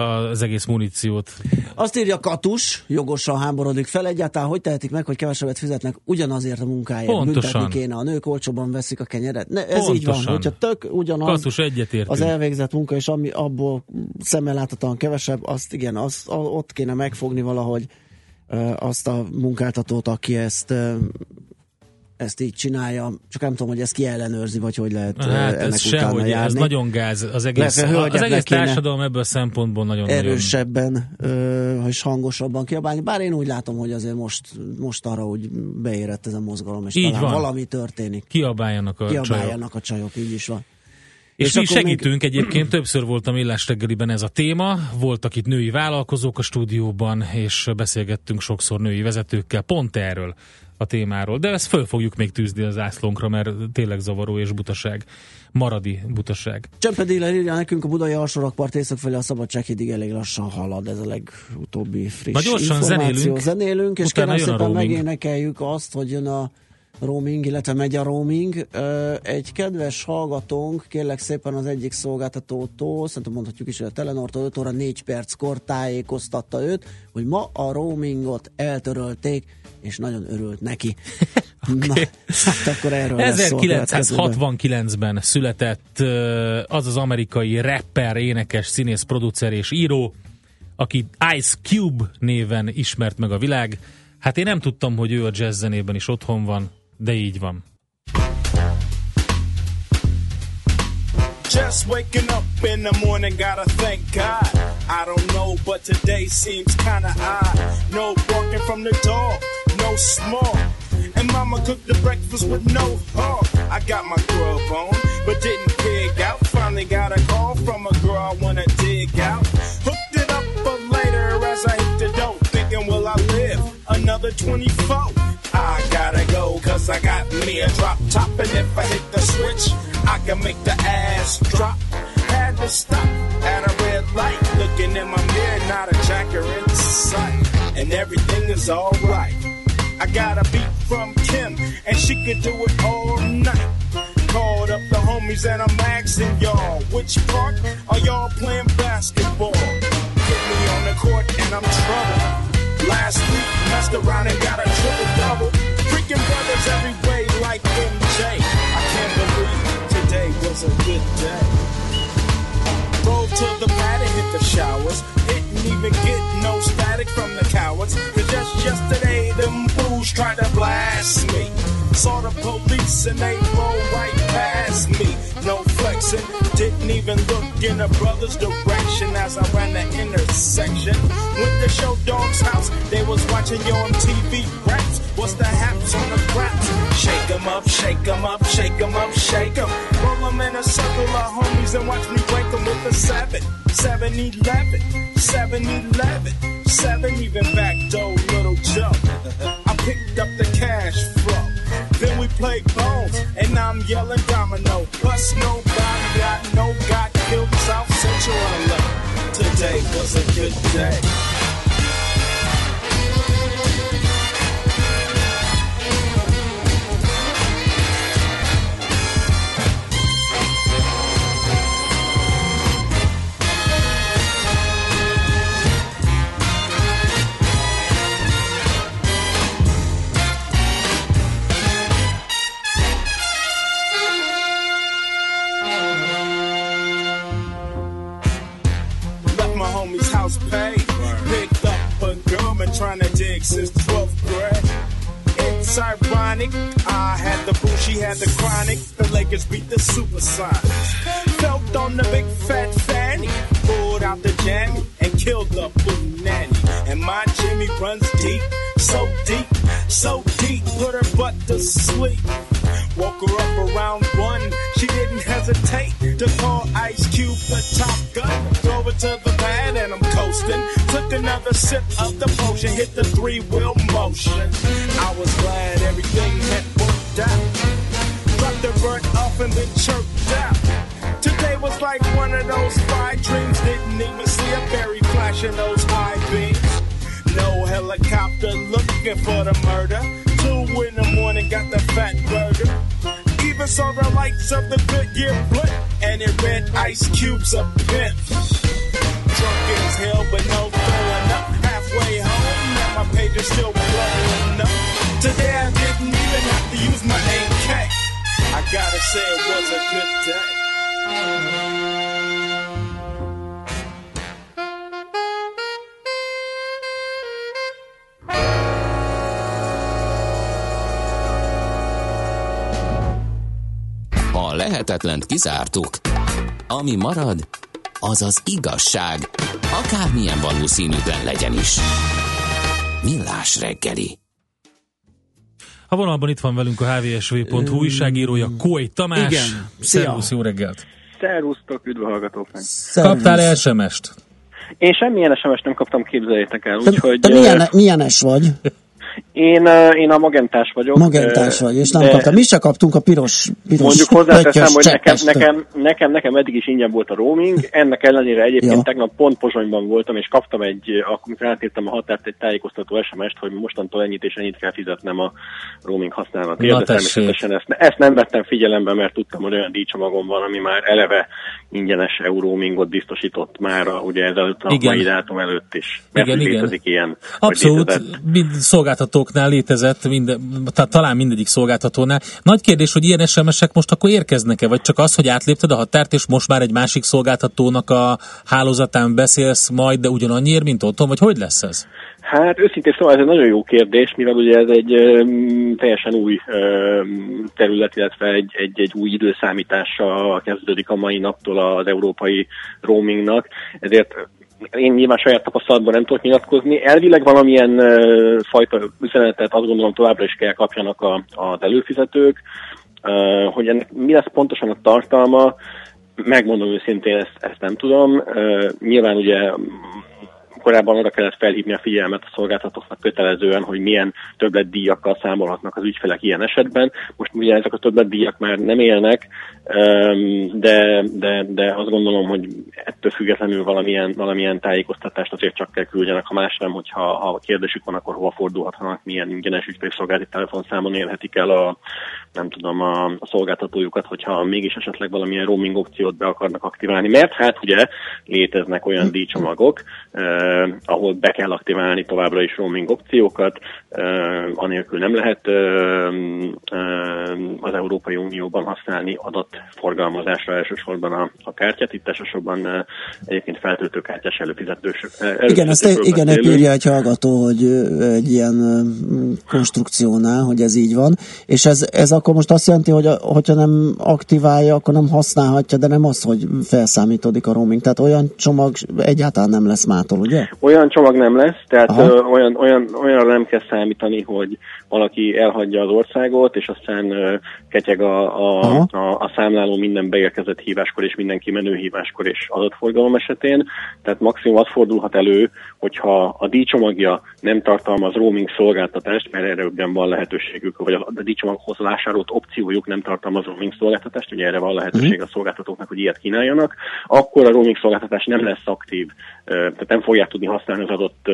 az egész muníciót. Azt írja Katus, jogosan háborodik fel, egyáltalán hogy tehetik meg, hogy kevesebbet fizetnek ugyanazért a munkáért. Pontosan. Büntetni kéne, a nők olcsóban veszik a kenyeret. Ne, ez így van, Pontosan. hogyha tök ugyanaz Katus egyetértünk. az elvégzett munka, és ami abból szemmel láthatóan kevesebb, azt igen, azt, ott kéne megfogni valahogy azt a munkáltatót, aki ezt ezt így csinálja, csak nem tudom, hogy ezt ki ellenőrzi, vagy hogy lehet Hát ennek ez utána sehogy, ez járni. nagyon gáz. Az egész, Illetve az egész társadalom ebből a szempontból nagyon erősebben ö, és hangosabban kiabálni. Bár én úgy látom, hogy azért most, most arra úgy beérett ez a mozgalom, és Így talán van. valami történik. Kiabáljanak a csajok. Kiabáljanak a csajok, így is van. És, És mi segítünk egyébként, többször volt a Millás reggeliben ez a téma, voltak itt női vállalkozók a stúdióban, és beszélgettünk sokszor női vezetőkkel pont erről a témáról. De ezt föl fogjuk még tűzni az zászlónkra, mert tényleg zavaró és butaság. Maradi butaság. Csempe Díler írja nekünk a budai alsórakpart észak felé a Szabadsághídig elég lassan halad, ez a legutóbbi friss Na gyorsan információ. zenélünk. zenélünk és kérem szépen megénekeljük azt, hogy jön a roaming, illetve megy a roaming. Egy kedves hallgatónk, kérlek szépen az egyik szolgáltatótól, szerintem mondhatjuk is, hogy a Telenortól 5 óra 4 perckor tájékoztatta őt, hogy ma a roamingot eltörölték, és nagyon örült neki. okay. Na, hát akkor erről lesz szó a következőben. 1969-ben született az az amerikai rapper, énekes, színész, producer és író, aki Ice Cube néven ismert meg a világ. Hát én nem tudtam, hogy ő a jazz zenében is otthon van, de így van. Just waking up in the morning, gotta thank God. I don't know, but today seems kinda odd. No walking from the dog, no small. And mama cooked the breakfast with no hog. I got my grub on, but didn't pig out. Finally got a call from a girl I wanna dig out. Another 24? I gotta go, cause I got me a drop top. And if I hit the switch, I can make the ass drop. Had to stop at a red light. Looking in my mirror, not a jacker in sight. And everything is alright. I got a beat from Kim, and she could do it all night. Called up the homies, and I'm asking y'all, which park are y'all playing basketball? Get me on the court, and I'm trouble. Last week, messed around and got a triple double. Freaking brothers every way like MJ. I can't believe today was a good day. Drove to the pad and hit the showers. Didn't even get no static from the cowards. Cause just yesterday, them fools tried to blast me. Saw the police and they rolled right past me. No flexing, didn't even look in a brother's direction as I ran the intersection. Went to show dog's house, they was watching you on TV. Raps, what's the haps on the craps? Shake 'em up, shake 'em up, shake 'em up, shake 'em. Roll 'em in a circle of homies and watch me break 'em with a 7, 7 11, 7 11, 7 even back door, little Joe. I picked up the cash flow. Then we play bones, and I'm yelling domino. Plus nobody got no got killed South Central LA. Today was a good day. Dig since 12th grade. It's ironic. I had the boo, she had the chronic. The Lakers beat the Supersonics. Felt on the big fat fanny. Pulled out the jammy and killed the boo nanny. And my Jimmy runs deep, so deep, so deep. Put her butt to sleep. Woke her up around one. She didn't hesitate to call Ice Cube the top gun. Drove her to the pad and I'm coasting. Took another sip of the potion, hit the three wheel motion. I was glad everything had worked out. Dropped the bird off and then chirped out. Today was like one of those five dreams. Didn't even see a berry flashing those high beams. No helicopter looking for the murder. Two in the morning, got the fat burger. Even saw the lights of the Goodyear blimp, and it read ice cubes a pimp. Drunk as hell, but no throwing up. Halfway home, now my page is still blowing up. Today I didn't even have to use my AK. I gotta say it was a good day. Ha lehetetlent kizártuk, ami marad, az az igazság, akármilyen valószínűtlen legyen is. Millás reggeli. A vonalban itt van velünk a hvsv.hu újságírója, Kói Tamás. Igen. Szia. Szervusz, jó reggelt. Szervusztok, üdv a hallgatóknak. Kaptál SMS-t? Én semmilyen SMS nem kaptam, képzeljétek el, úgyhogy... Te milyen, milyenes vagy? Én, én a magentás vagyok. Magentás vagy, és nem de kaptam. Mi se kaptunk a piros, piros Mondjuk hozzáteszem, hogy nekem, nekem, nekem, nekem eddig is ingyen volt a roaming, ennek ellenére egyébként Ja. tegnap pont Pozsonyban voltam, és kaptam egy, akkor amikor átírtam a határt, egy tájékoztató SMS-t, hogy mostantól ennyit és ennyit kell fizetnem a roaming használatért, Na de természetesen ezt, ezt nem vettem figyelembe, mert tudtam, hogy olyan díjcsomagom van, ami már eleve ingyenes EU-roamingot biztosított már ugye ezelőtt a Igen. mai dátum előtt is. Mert Igen, hogy igen. létezik ilyen. Abszolút, mind szolgáltatóknál létezett, minden, tehát talán mindegyik szolgáltatónál. Nagy kérdés, hogy ilyen SMS-ek most akkor érkeznek-e, vagy csak az, hogy átlépted a határt, és most már egy másik szolgáltatónak a hálózatán beszélsz majd, de ugyanannyiért, mint otthon, vagy hogy lesz ez? Hát őszintén szóval ez egy nagyon jó kérdés, mivel ugye ez egy öm, teljesen új öm, terület, illetve egy, egy, egy új időszámítással kezdődik a mai naptól az európai roamingnak, ezért én nyilván saját tapasztalatban nem tudok nyilatkozni. Elvileg valamilyen ö, fajta üzenetet azt gondolom továbbra is kell kapjanak a, az előfizetők, Ö, hogy ennek mi lesz pontosan a tartalma, megmondom őszintén, ezt, ezt nem tudom. Ö, Nyilván ugye korábban arra kellett felhívni a figyelmet a szolgáltatóknak kötelezően, hogy milyen többletdíjakkal számolhatnak az ügyfelek ilyen esetben. Most ugye ezek a többletdíjak már nem élnek, de, de, de azt gondolom, hogy ettől függetlenül valamilyen, valamilyen tájékoztatást azért csak kell küldjenek, ha más nem, hogyha ha kérdésük van, akkor hova fordulhatnak, milyen ingyenes ügyfélszolgálati telefonszámon érhetik el a, nem tudom, a, a szolgáltatójukat, hogyha mégis esetleg valamilyen roaming opciót be akarnak aktiválni, mert hát ugye léteznek olyan díjcsomagok, eh, ahol be kell aktiválni továbbra is roaming opciókat, eh, anélkül nem lehet eh, eh, az Európai Unióban használni adott forgalmazásra elsősorban a, a kártyát, itt elsősorban eh, egyébként feltöltőkártyás előfizetős. eh, Igen, ezt előfizetőkről igen, ezt írja egy hallgató, hogy egy ilyen konstrukciónál, hogy ez így van, és ez, ez akkor most azt jelenti, hogy a, hogyha nem aktiválja, akkor nem használhatja, de nem az, hogy felszámítódik a roaming. Tehát olyan csomag egyáltalán nem lesz mától, ugye? Olyan csomag nem lesz, tehát Aha. ö, olyan, olyan, olyanra nem kell számítani, hogy valaki elhagyja az országot, és aztán ketyeg a, a, a, a számláló minden beérkezett híváskor és minden kimenő híváskor és adatforgalom esetén. Tehát maximum az fordulhat elő, hogyha a díjcsomagja nem tartalmaz roaming szolgáltatást, mert erre ugyan van lehetőségük, vagy a díjcsomaghoz vásárolt opciójuk nem tartalmaz roaming szolgáltatást, ugye erre van lehetőség a szolgáltatóknak, hogy ilyet kínáljanak, akkor a roaming szolgáltatás nem lesz aktív, tehát nem fogják tudni használni az adott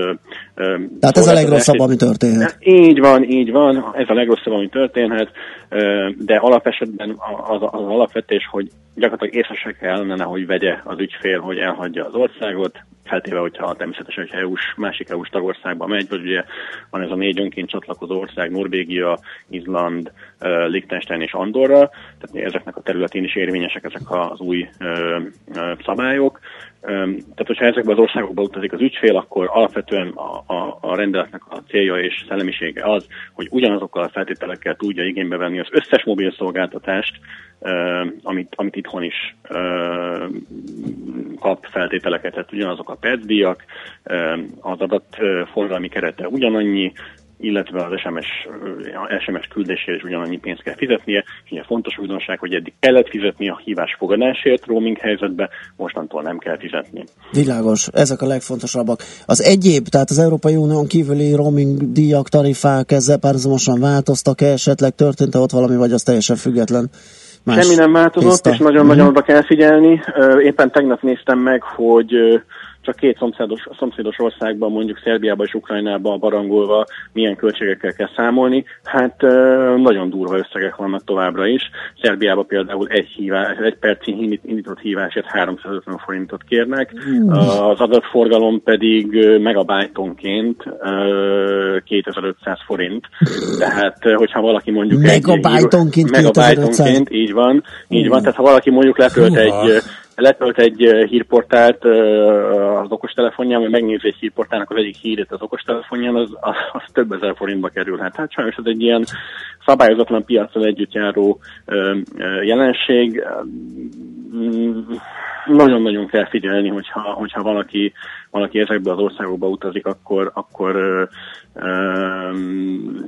Tehát ez a legrosszabb, ami történhet. Így van, így van, ez a legrosszabb, ami történhet, de alapesetben az, az alapvetés, hogy gyakorlatilag észre se kellene, hogy vegye az ügyfél, hogy elhagyja az országot, feltéve, hogyha természetesen, hogyha EU-s, másik EU-s tagországba megy, vagy ugye van ez a négy önként csatlakozó ország, Norvégia, Izland, Liechtenstein és Andorra, tehát ezeknek a területén is érvényesek ezek az új szabályok. Tehát, hogyha ezekben az országokba utazik az ügyfél, akkor alapvetően a, a, a rendeletnek a célja és szellemisége az, hogy ugyanazokkal a feltételekkel tudja igénybe venni az összes mobil szolgáltatást, amit, amit itthon is kap feltételeket, tehát ugyanazok a percdíjak, az adatforgalmi kerete ugyanannyi, illetve az SMS, SMS küldésére is ugyanannyi pénzt kell fizetnie, és ugye fontos újdonság, hogy eddig kellett fizetni a hívás fogadásért roaming helyzetbe, mostantól nem kell fizetni. Világos, ezek a legfontosabbak. Az egyéb, tehát az Európai Unión kívüli roaming díjak, tarifák ezzel párhuzamosan változtak-e, esetleg történt-e ott valami, vagy az teljesen független? Más Semmi nem változott, tiszta. és nagyon-nagyon oda kell figyelni. Éppen tegnap néztem meg, hogy csak két szomszédos, szomszédos országban, mondjuk Szerbiában és Ukrajnában barangolva milyen költségekkel kell számolni. Hát nagyon durva összegek vannak továbbra is. Szerbiában például egy, hívás, egy perci indít- indított hívásért 350 forintot kérnek, az adatforgalom pedig megabájtonként ö, 2500 forint. Tehát, hogyha valaki mondjuk egy... Megabájtonként 2500? Megabájtonként, így van, így van. Tehát ha valaki mondjuk letölt egy letölt egy hírportált az okostelefonján, vagy megnézi egy hírportálnak az egyik hírét az okostelefonján, az, az, több ezer forintba kerülhet. Hát sajnos ez egy ilyen szabályozatlan piacon együtt járó ö, ö, jelenség. Mm, Nagyon-nagyon kell figyelni, hogyha, hogyha valaki, valaki ezekbe az országokba utazik, akkor, akkor ö, ö,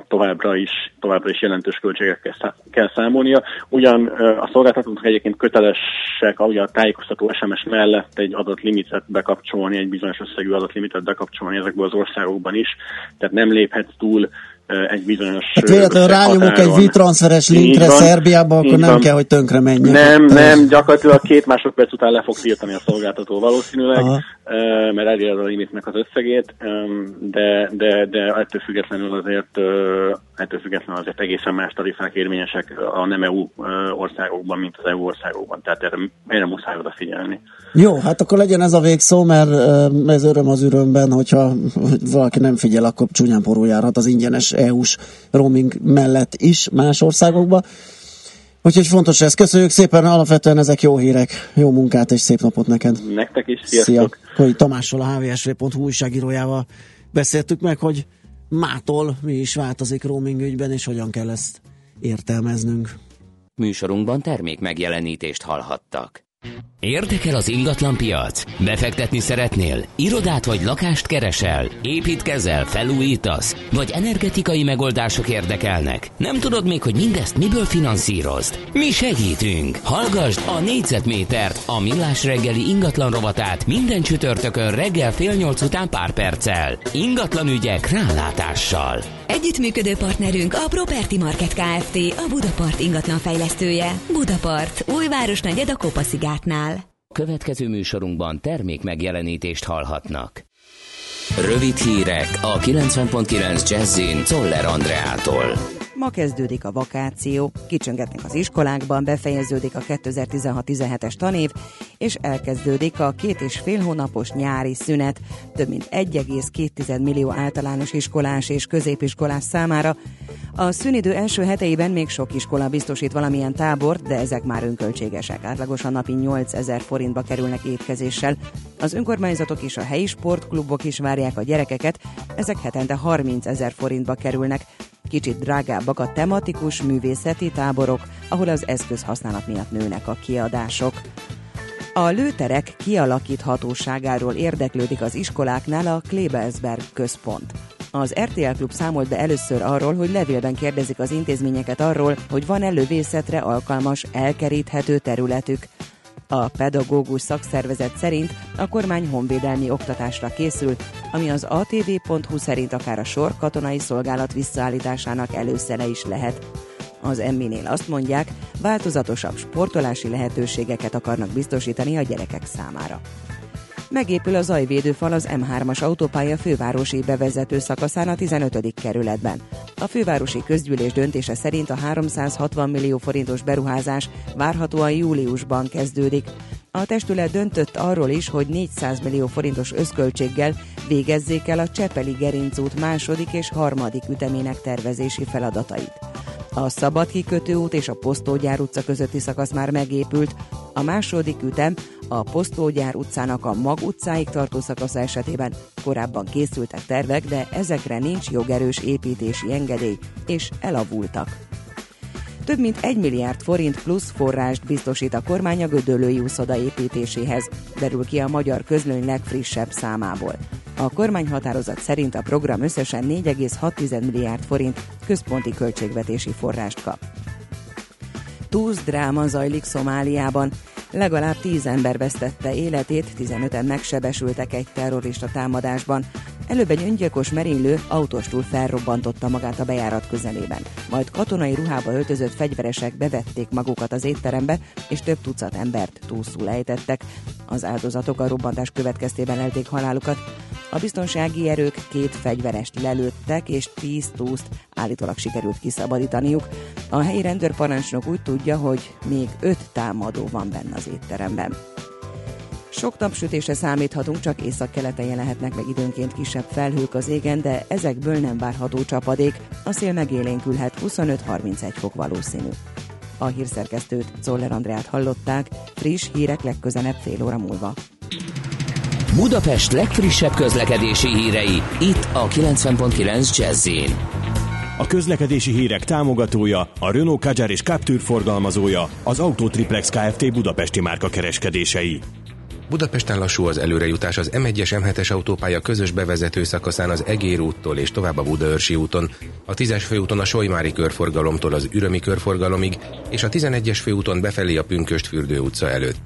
továbbra is, továbbra is jelentős költségekkel kell számolnia. Ugyan ö, a szolgáltatók egyébként kötelesek ugye a tájékoztató SMS mellett egy adatlimitet bekapcsolni, egy bizonyos összegű adatlimitet bekapcsolni ezekből az országokban is, tehát nem léphet túl egy bizonyos Hát véletlenül rányomok egy Így linkre van, Szerbiába, akkor nem van. kell, hogy tönkre menjek. Nem, Ott, nem, gyakorlatilag két másodperc után le fog tiltani a szolgáltató valószínűleg, Aha. Mert elér a limitnek az összegét, de, de, de ettől függetlenül azért ettől függetlenül azért egészen más tarifák érvényesek a nem EU országokban, mint az EU országokban, tehát erre, erre muszáj odafigyelni. Jó, hát akkor legyen ez a végszó, mert ez öröm az örömben, hogyha valaki nem figyel, akkor csúnyán porul az ingyenes EU-s roaming mellett is más országokba. Úgyhogy fontos ez. Köszönjük szépen, alapvetően ezek jó hírek. Jó munkát és szép napot neked. Nektek is, sziasztok! Szia! Hogy Tamással, a hvsv.hu újságírójával beszéltük meg, hogy mától mi is változik roaming ügyben, és hogyan kell ezt értelmeznünk. Műsorunkban termék megjelenítést hallhattak. Érdekel az ingatlan piac? Befektetni szeretnél? Irodát vagy lakást keresel? Építkezel? Felújítasz? Vagy energetikai megoldások érdekelnek? Nem tudod még, hogy mindezt miből finanszírozd? Mi segítünk! Hallgasd a négyzetmétert, a millás reggeli ingatlan rovatát minden csütörtökön reggel fél nyolc után pár perccel. Ingatlan ügyek rálátással. Együttműködő partnerünk a Property Market Kft. A Budapart ingatlan fejlesztője. Budapart, újváros negyed a Kopa-szigátnál. Következő műsorunkban termék megjelenítést hallhatnak. Rövid hírek a 90.9 Jazzin Toller Andreától. Ma kezdődik a vakáció, kicsöngetnek az iskolákban, befejeződik a 2016-17-es tanév, és elkezdődik a két és fél hónapos nyári szünet, több mint 1,2 millió általános iskolás és középiskolás számára. A szünidő első heteiben még sok iskola biztosít valamilyen tábort, de ezek már önköltségesek. Átlagosan napi 8000 forintba kerülnek étkezéssel. Az önkormányzatok és a helyi sportklubok is várják a gyerekeket, ezek hetente 30 ezer forintba kerülnek. Kicsit drágábbak a tematikus művészeti táborok, ahol az eszközhasználat miatt nőnek a kiadások. A lőterek kialakíthatóságáról érdeklődik az iskoláknál a Klebelsberg központ. Az RTL Klub számolt be először arról, hogy levélben kérdezik az intézményeket arról, hogy van-e lövészetre alkalmas, elkeríthető területük. A pedagógus szakszervezet szerint a kormány honvédelmi oktatásra készül, ami az atv.hu szerint akár a sor katonai szolgálat visszaállításának előszere is lehet. Az Emminél azt mondják, változatosabb sportolási lehetőségeket akarnak biztosítani a gyerekek számára. Megépül a zajvédőfal az M3-as autópálya fővárosi bevezető szakaszán a 15. kerületben. A fővárosi közgyűlés döntése szerint a 360 millió forintos beruházás várhatóan júliusban kezdődik. A testület döntött arról is, hogy 400 millió forintos összköltséggel végezzék el a Csepeli Gerincút második és harmadik ütemének tervezési feladatait. A Szabad kikötőút és a Posztógyár utca közötti szakasz már megépült, a második ütem a Posztógyár utcának a Mag utcáig tartó szakasza esetében korábban készültek tervek, de ezekre nincs jogerős építési engedély, és elavultak. Több mint 1 milliárd forint plusz forrást biztosít a kormány a Gödöllői úszoda építéséhez, derül ki a magyar közlöny legfrissebb számából. A kormányhatározat szerint a program összesen 4,6 milliárd forint központi költségvetési forrást kap. Túsz dráma zajlik Szomáliában. Legalább 10 ember vesztette életét, 15-en megsebesültek egy terrorista támadásban. Előbb egy öngyilkos merénylő autostól felrobbantotta magát a bejárat közelében. Majd katonai ruhába öltözött fegyveresek bevették magukat az étterembe, és több tucat embert túlszul ejtettek. Az áldozatok a robbantás következtében elték halálukat. A biztonsági erők két fegyverest lelőttek, és 10 túszt állítólag sikerült kiszabadítaniuk. A helyi rendőrparancsnok úgy tudja, hogy még öt támadó van benne az étteremben. Sok napsütésre számíthatunk, csak északkeleten jelenhetnek meg időnként kisebb felhők az égen, de ezekből nem várható csapadék. A szél megélénkülhet 25-31 fok valószínű. A hírszerkesztőt Zoller Andrát hallották, friss hírek legközelebb fél óra múlva. Budapest legfrissebb közlekedési hírei, itt a 90.9 jazz A közlekedési hírek támogatója, a Renault Kadjar és Captur forgalmazója, az Autotriplex Kft. Budapesti márka kereskedései. Budapesten lassú az előrejutás az M1-es M7-es autópálya közös bevezető szakaszán az Egér úttól és tovább a Budaörsi úton, a 10-es főúton a Solymári körforgalomtól az Ürömi körforgalomig, és a 11-es főúton befelé a Pünköstfürdő utca előtt.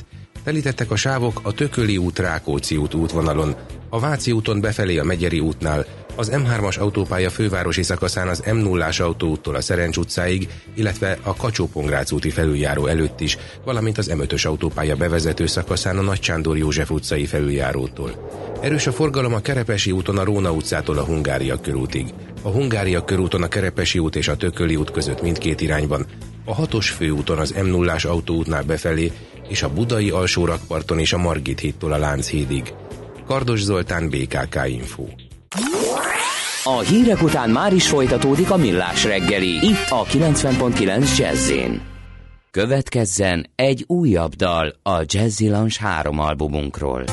Telítettek a sávok a Tököli út Rákóczi út útvonalon, a Váci úton befelé a Megyeri útnál, az M3-as autópálya fővárosi szakaszán az M0-ás autóúttól a Szerencs utcáig, illetve a kacsó úti felüljáró előtt is, valamint az M5-ös autópálya bevezető szakaszán a Nagy Sándor József utcai felüljárótól. Erős a forgalom a Kerepesi úton a Róna utcától a Hungária körútig. A Hungária körúton a Kerepesi út és a Tököli út között mindkét irányban, a hatos főúton az M0-ás autóútnál befelé, és a Budai alsórakparton és a Margit hídtól a Lánchídig. Kardos Zoltán, BKK Info. A hírek után már is folytatódik a millás reggeli, itt a 90.9 jazz Következzen egy újabb dal a Jazzy Lounge három albumunkról.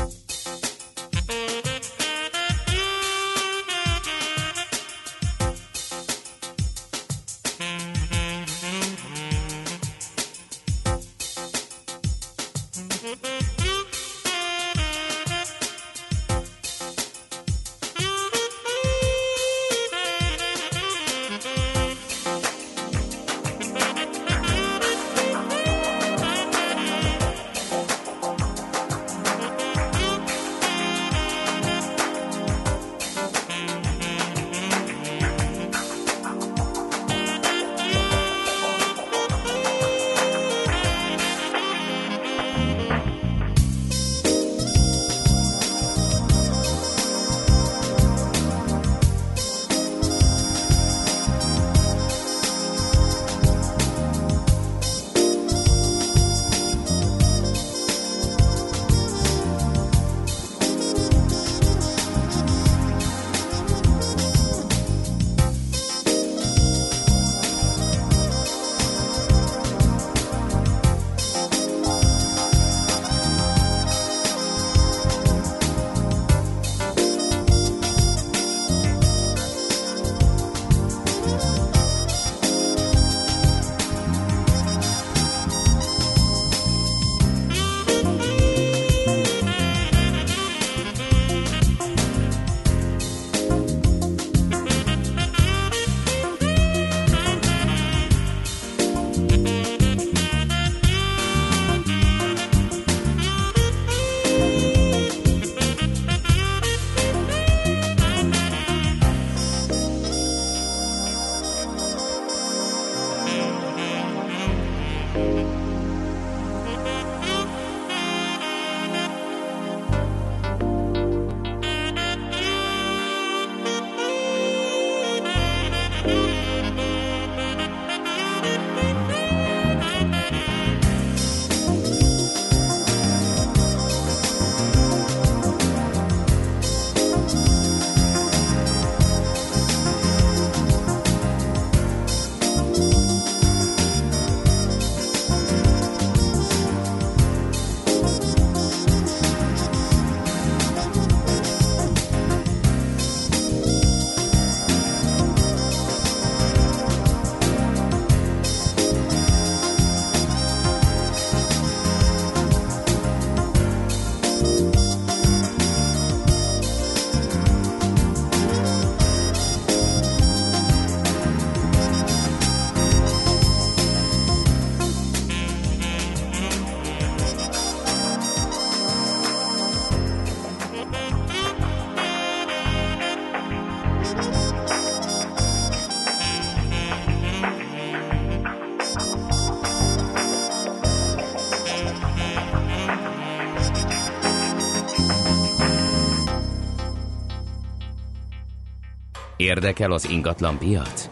Érdekel az ingatlan piac?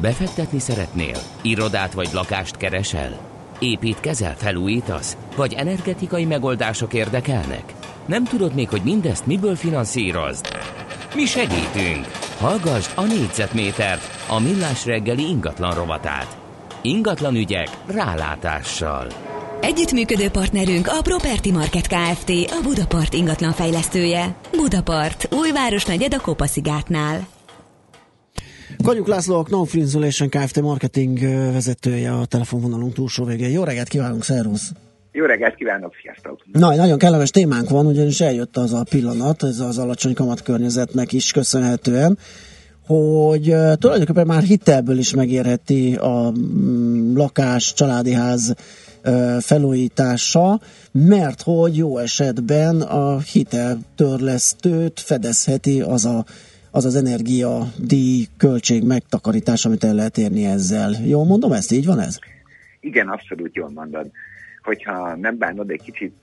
Befektetni szeretnél? Irodát vagy lakást keresel? Építkezel, felújítasz? Vagy energetikai megoldások érdekelnek? Nem tudod még, hogy mindezt miből finanszírozd? Mi segítünk! Hallgassd a négyzetmétert, a millás reggeli ingatlan rovatát. Ingatlan ügyek rálátással. Együttműködő partnerünk a Property Market Kft. A Budapart ingatlan fejlesztője. Budapart, újváros negyed a Kopaszigátnál. Kanyuk László, a Knopf Insulation Kft. marketing vezetője a telefonvonalunk túlsó végén. Jó reggelt kívánunk, szervusz! Jó reggelt kívánok, sziasztok! Na, nagyon kellemes témánk van, ugyanis eljött az a pillanat, ez az alacsony kamatkörnyezetnek is köszönhetően, hogy tulajdonképpen már hitelből is megérheti a mm, lakás, családi ház felújítása, mert hogy jó esetben a hiteltörlesztőt fedezheti az a az az energia díj költség megtakarítás, amit el lehet érni ezzel. Jól mondom ezt? Így van ez? Igen, abszolút jól mondod. Hogyha nem bánod, egy kicsit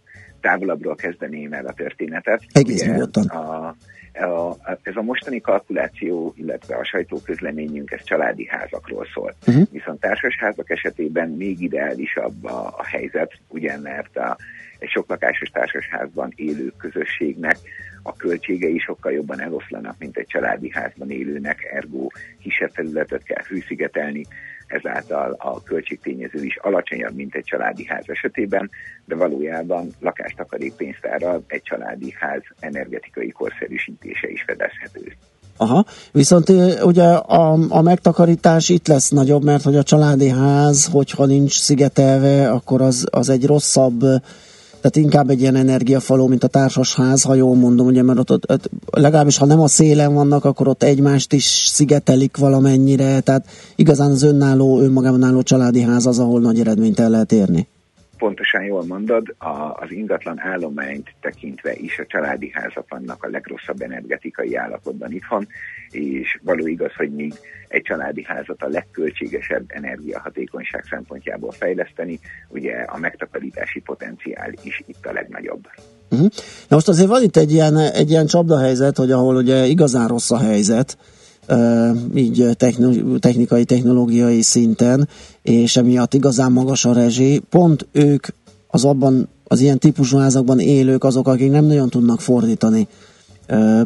távolabbról kezdeném el a történetet. Egész Ugye nyugodtan. A, a, ez a mostani kalkuláció, illetve a sajtóközleményünk, ez családi házakról szól. Uh-huh. Viszont társasházak esetében még ideálisabb a, a helyzet, ugye, mert a, egy sok lakásos társasházban élő közösségnek a költségei sokkal jobban eloszlanak, mint egy családi házban élőnek, ergo kisebb területet kell hűszigetelni, ezáltal a költségtényező is alacsonyabb, mint egy családi ház esetében, de valójában lakástakarék pénztárral egy családi ház energetikai korszerűsítése is fedezhető. Aha, viszont ugye a, a megtakarítás itt lesz nagyobb, mert hogy a családi ház, hogyha nincs szigetelve, akkor az, az egy rosszabb, tehát inkább egy ilyen energiafaló, mint a társasház, ha jól mondom, ugye, mert ott, ott, ott legalábbis ha nem a szélen vannak, akkor ott egymást is szigetelik valamennyire, tehát igazán az önálló, önmagában álló családi ház az, ahol nagy eredményt el lehet érni. Pontosan jól mondod, a, az ingatlan állományt tekintve is a családi házak vannak a legrosszabb energetikai állapotban itthon, és való igaz, hogy míg egy családi házat a legköltségesebb energiahatékonyság szempontjából fejleszteni, ugye a megtakarítási potenciál is itt a legnagyobb. Uh-huh. Na most azért van itt egy ilyen, egy ilyen csapdahelyzet, hogy ahol ugye igazán rossz a helyzet, így technikai, technológiai szinten, és emiatt igazán magas a rezsi, pont ők az abban, az ilyen típusú házakban élők azok, akik nem nagyon tudnak fordítani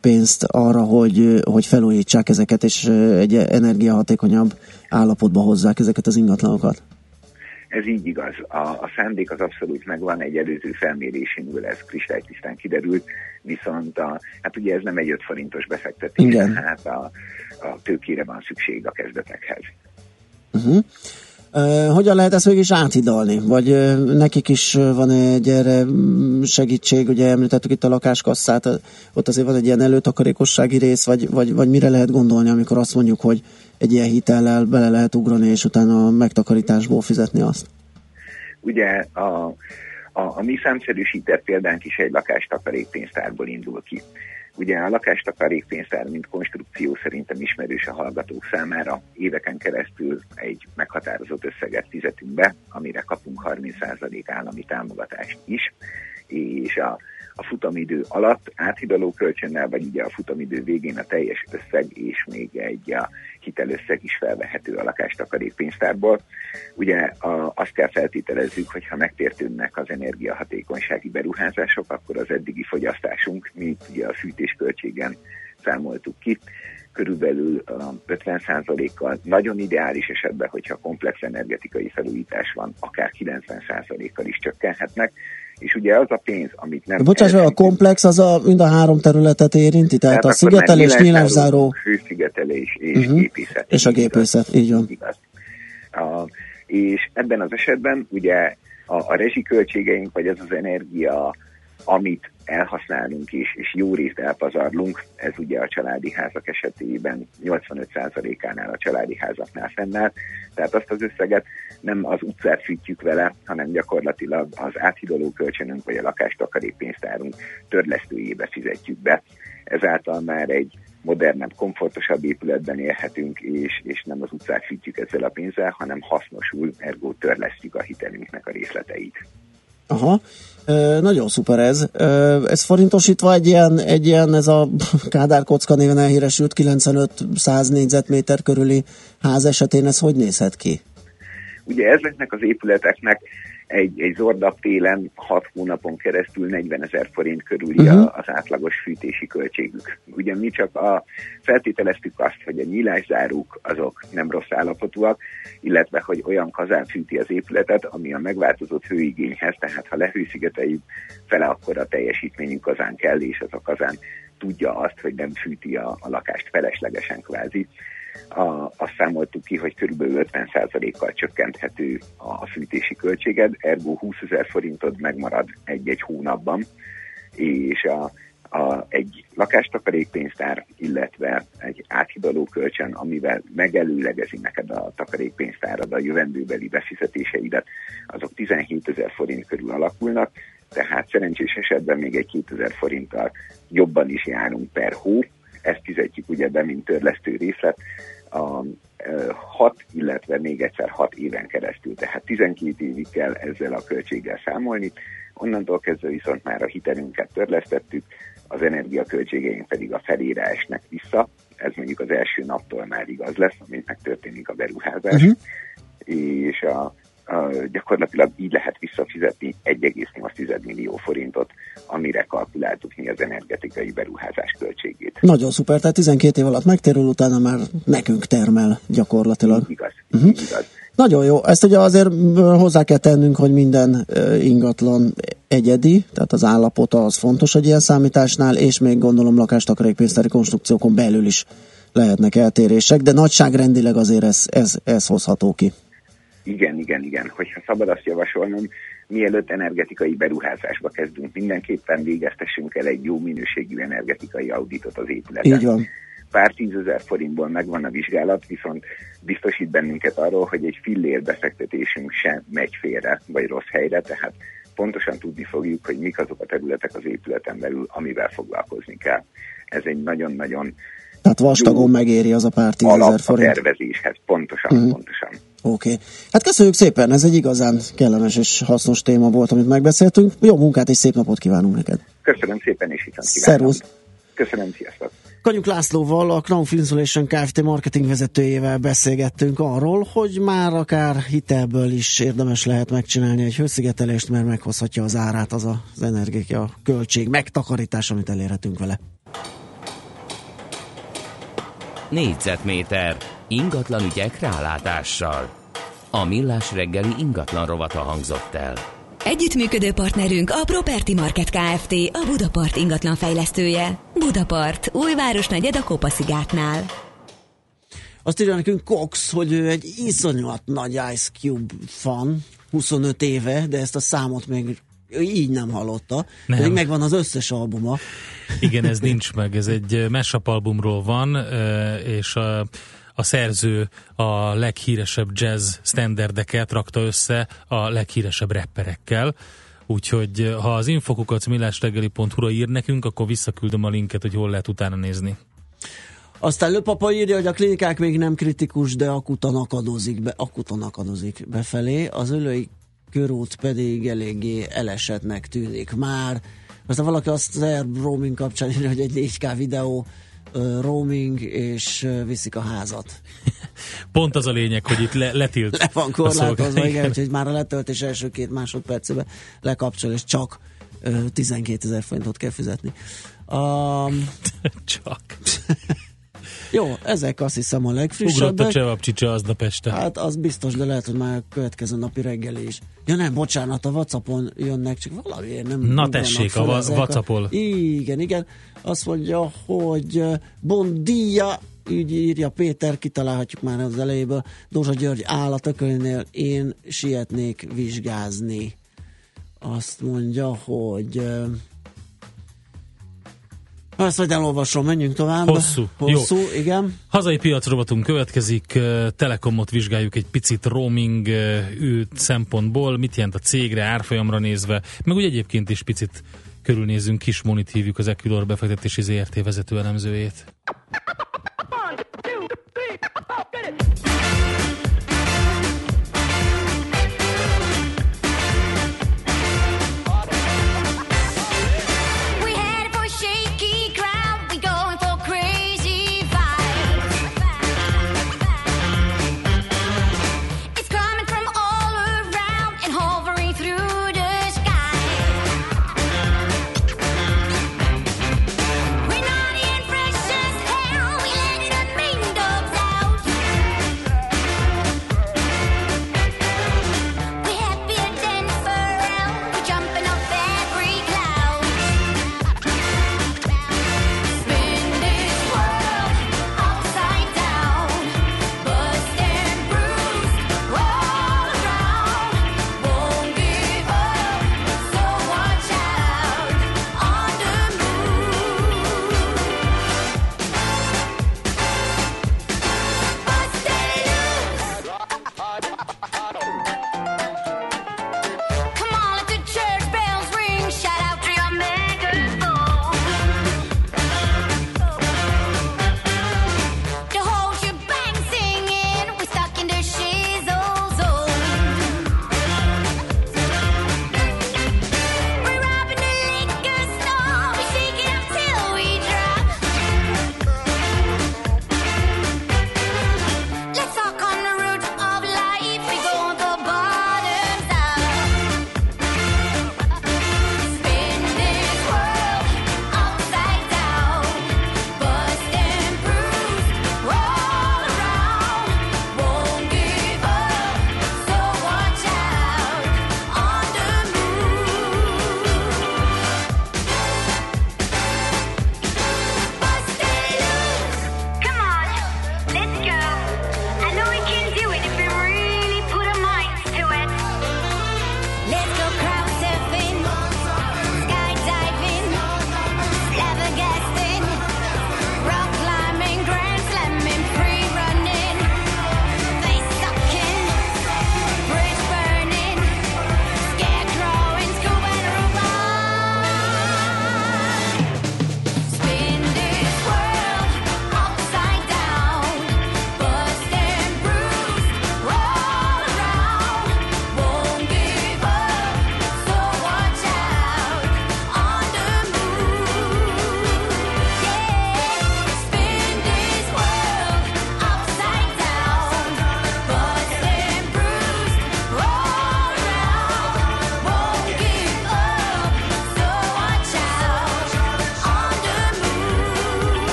pénzt arra, hogy, hogy felújítsák ezeket, és egy energiahatékonyabb állapotba hozzák ezeket az ingatlanokat. Ez így igaz. A, a szándék az abszolút megvan, egy előző felmérésünkből ez kristálytisztán kiderült, viszont a, hát ugye ez nem egy 5 forintos befektetés, Igen. hát a, a tőkére van szükség a kezdetekhez. Uh-huh. Hogyan lehet ezt végig is áthidalni? Vagy nekik is van egy erre mm, segítség, ugye említettük itt a lakáskasszát, ott azért van egy ilyen előtakarékossági rész, vagy, vagy, vagy mire lehet gondolni, amikor azt mondjuk, hogy egy ilyen hitellel bele lehet ugrani, és utána a megtakarításból fizetni azt? Ugye a, a, a mi számszerűsített példánk is egy lakástakarékpénztárból indul ki. Ugye a lakástakarékpénztár, mint konstrukció szerintem ismerős a hallgatók számára. Éveken keresztül egy meghatározott összeget fizetünk be, amire kapunk 30% állami támogatást is, és a, a futamidő alatt áthidaló kölcsönnel, vagy ugye a futamidő végén a teljes összeg és még egy a hitelösszeg is felvehető a lakástakarékpénztárból. Ugye a, azt kell feltételezzük, hogy ha megtértődnek az energiahatékonysági beruházások, akkor az eddigi fogyasztásunk, mi ugye a fűtésköltségen számoltuk ki, körülbelül a 50%-kal, nagyon ideális esetben, hogyha komplex energetikai felújítás van, akár 90%-kal is csökkenhetnek, és ugye az a pénz, amit nem... Bocsáss meg, a komplex az a, mind a három területet érinti, tehát, a akkor már szigetelés, nyílászáró Hőszigetelés és uh-huh. gépészet. és a gépészet, így van. Igaz. A, és ebben az esetben ugye a, a rezsiköltségeink, vagy az az energia, amit elhasználunk és, és jó részt elpazarlunk, ez ugye a családi házak esetében 85%-ánál a családi házaknál fennáll, tehát azt az összeget nem az utcát fűtjük vele, hanem gyakorlatilag az áthidaló kölcsönünk vagy a lakástakarékpénztárunk törlesztőjébe fizetjük be. Ezáltal már egy modernebb, komfortosabb épületben élhetünk, és, és nem az utcát fűtjük ezzel a pénzzel, hanem hasznosul, ergo törlesztjük a hitelünknek a részleteit. Aha. Ö, nagyon szuper ez. Ö, ez forintosítva egy ilyen, egy ilyen ez a Kádár kocka néven elhíresült 95-100 négyzetméter körüli ház esetén ez hogy nézhet ki? Ugye ezeknek az épületeknek egy, egy zordabb télen 6 hónapon keresztül 40 ezer forint körüli uh-huh. az átlagos fűtési költségük. Ugye mi csak a, feltételeztük azt, hogy a nyílászárók azok nem rossz állapotúak, illetve hogy olyan kazán fűti az épületet, ami a megváltozott hőigényhez, tehát ha lehőszigeteljük fele, akkor a teljesítményű kazán kell, és az a kazán tudja azt, hogy nem fűti a, a lakást feleslegesen kvázi a, azt számoltuk ki, hogy kb. 50%-kal csökkenthető a fűtési költséged, ergo 20 ezer forintod megmarad egy-egy hónapban, és a, a, egy lakástakarékpénztár, illetve egy áthidaló kölcsön, amivel megelőlegezi neked a takarékpénztárad a jövendőbeli befizetéseidet, azok 17 ezer forint körül alakulnak, tehát szerencsés esetben még egy 2000 forinttal jobban is járunk per hó, ezt fizetjük ugye be, mint törlesztő részlet, a 6, illetve még egyszer 6 éven keresztül, tehát 12 évig kell ezzel a költséggel számolni, onnantól kezdve viszont már a hitelünket törlesztettük, az energiaköltségeink pedig a felére esnek vissza, ez mondjuk az első naptól már igaz lesz, amint megtörténik a beruházás, uh-huh. és a, gyakorlatilag így lehet visszafizetni 1,8 millió forintot, amire kalkuláltuk mi az energetikai beruházás költségét. Nagyon szuper, tehát 12 év alatt megtérül, utána már nekünk termel gyakorlatilag. Igaz, uh-huh. igaz. Nagyon jó. Ezt ugye azért hozzá kell tennünk, hogy minden ingatlan egyedi, tehát az állapota az fontos egy ilyen számításnál, és még gondolom lakástakarékpénztári konstrukciókon belül is lehetnek eltérések, de nagyságrendileg azért ez, ez, ez hozható ki. Igen, igen, igen. Hogyha szabad azt javasolnom, mielőtt energetikai beruházásba kezdünk, mindenképpen végeztessünk el egy jó minőségű energetikai auditot az épületen. Így van. Pár tízezer forintból megvan a vizsgálat, viszont biztosít bennünket arról, hogy egy fillér befektetésünk sem megy félre, vagy rossz helyre, tehát pontosan tudni fogjuk, hogy mik azok a területek az épületen belül, amivel foglalkozni kell. Ez egy nagyon-nagyon tehát vastagon megéri az a pár tízezer forint. a tervezéshez, pontosan, uh-huh. pontosan. Oké. Okay. Hát köszönjük szépen, ez egy igazán kellemes és hasznos téma volt, amit megbeszéltünk. Jó munkát és szép napot kívánunk neked. Köszönöm szépen, és viszont. Szervusz. Köszönöm, sziasztok. Kanyuk Lászlóval, a Crown Insulation Kft. marketing vezetőjével beszélgettünk arról, hogy már akár hitelből is érdemes lehet megcsinálni egy hőszigetelést, mert meghozhatja az árát az az energia költség megtakarítás, amit elérhetünk vele. Négyzetméter ingatlan ügyek rálátással. A Millás reggeli ingatlan rovata hangzott el. Együttműködő partnerünk a Property Market Kft. A Budapart ingatlan fejlesztője. Budapart, újváros negyed a Kopaszigátnál. Azt írja nekünk Cox, hogy ő egy iszonyat nagy Ice Cube fan, 25 éve, de ezt a számot még így nem hallotta. Nem. Pedig megvan az összes albuma. Igen, ez nincs meg. Ez egy mashup albumról van, és a, a szerző a leghíresebb jazz standardeket rakta össze a leghíresebb rapperekkel. Úgyhogy ha az infokukat millástegeli.hu-ra ír nekünk, akkor visszaküldöm a linket, hogy hol lehet utána nézni. Aztán Löpapa írja, hogy a klinikák még nem kritikus, de akutan akadozik, be, akutan akadozik befelé. Az ölői körút pedig eléggé elesetnek tűnik már. Aztán valaki azt az Air roaming kapcsán írja, hogy egy 4K videó roaming, és viszik a házat. Pont az a lényeg, hogy itt le, letilt. Le van korlátozva, igen, úgyhogy már a letöltés első két másodpercében lekapcsol, és csak uh, 12 ezer forintot kell fizetni. Um, csak. Jó, ezek azt hiszem a legfrissebbek. Ugrott a csevapcsicsa aznap este. Hát az biztos, de lehet, hogy már a következő napi reggeli is. Ja nem, bocsánat, a Whatsappon jönnek, csak valamiért nem... Na tessék, a Whatsappol. A... Igen, igen. Azt mondja, hogy bon dia, így írja Péter, kitalálhatjuk már az elejéből. Dózsa György áll a én sietnék vizsgázni. Azt mondja, hogy ezt majd elolvasom, menjünk tovább. Hosszú. Hosszú, Jó. igen. Hazai piacrovatunk következik, Telekomot vizsgáljuk egy picit roaming szempontból, mit jelent a cégre, árfolyamra nézve, meg úgy egyébként is picit körülnézünk, kis monit hívjuk az Equilor befektetési ZRT vezető elemzőjét.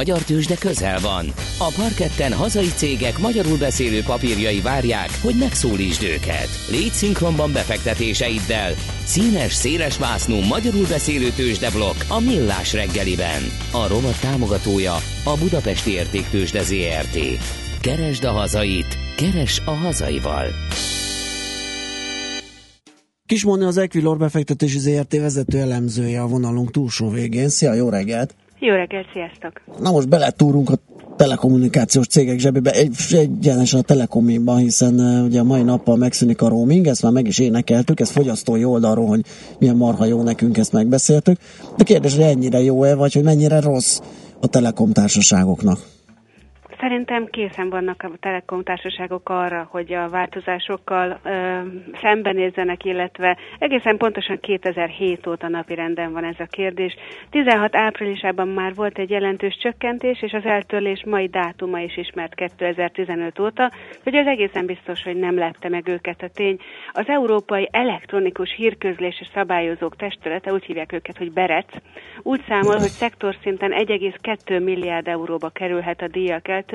Magyar tőzsde közel van. A parketten hazai cégek magyarul beszélő papírjai várják, hogy megszólítsd őket. Légy szinkronban befektetéseiddel. Színes, széles vásznú magyarul beszélő tőzsdeblokk a Millás reggeliben. A rovat támogatója a Budapesti Értéktőzsde ZRT. Keresd a hazait, keres a hazaival. Kismondni az Equilor befektetési ZRT vezető elemzője a vonalunk túlsó végén. Szia, jó reggelt! Jó reggelt, sziasztok! Na most beletúrunk a telekommunikációs cégek zsebébe, egy, egyenesen a telekomban, hiszen uh, ugye a mai nappal megszűnik a roaming, ezt már meg is énekeltük, ez fogyasztói oldalról, hogy milyen marha jó nekünk, ezt megbeszéltük. De kérdés, hogy ennyire jó-e, vagy hogy mennyire rossz a telekom társaságoknak? Szerintem készen vannak a telekom társaságok arra, hogy a változásokkal ö, szembenézzenek, illetve egészen pontosan 2007 óta napi renden van ez a kérdés. 16 áprilisában már volt egy jelentős csökkentés, és az eltörlés mai dátuma is ismert 2015 óta, hogy az egészen biztos, hogy nem lepte meg őket a tény. Az Európai Elektronikus Hírközlés és Szabályozók Testülete, úgy hívják őket, hogy BEREC, úgy számol, hogy szektorszinten 1,2 milliárd euróba kerülhet a díjak eltörlése,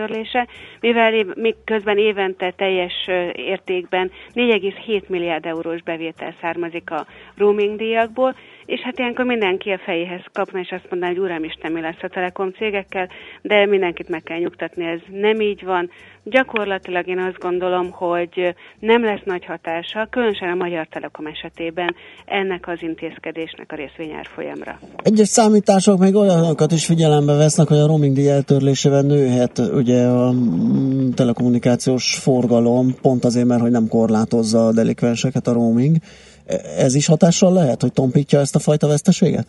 mivel év, közben évente teljes értékben 4,7 milliárd eurós bevétel származik a roaming díjakból, és hát ilyenkor mindenki a fejéhez kapna, és azt mondaná, hogy uramisten, mi lesz a telekom cégekkel, de mindenkit meg kell nyugtatni, ez nem így van. Gyakorlatilag én azt gondolom, hogy nem lesz nagy hatása, különösen a Magyar Telekom esetében ennek az intézkedésnek a részvényár folyamra. Egyes számítások még olyanokat is figyelembe vesznek, hogy a roaming díj eltörlésével nőhet ugye a mm, telekommunikációs forgalom, pont azért, mert hogy nem korlátozza a delikvenseket a roaming. Ez is hatással lehet, hogy tompítja ezt a fajta veszteséget?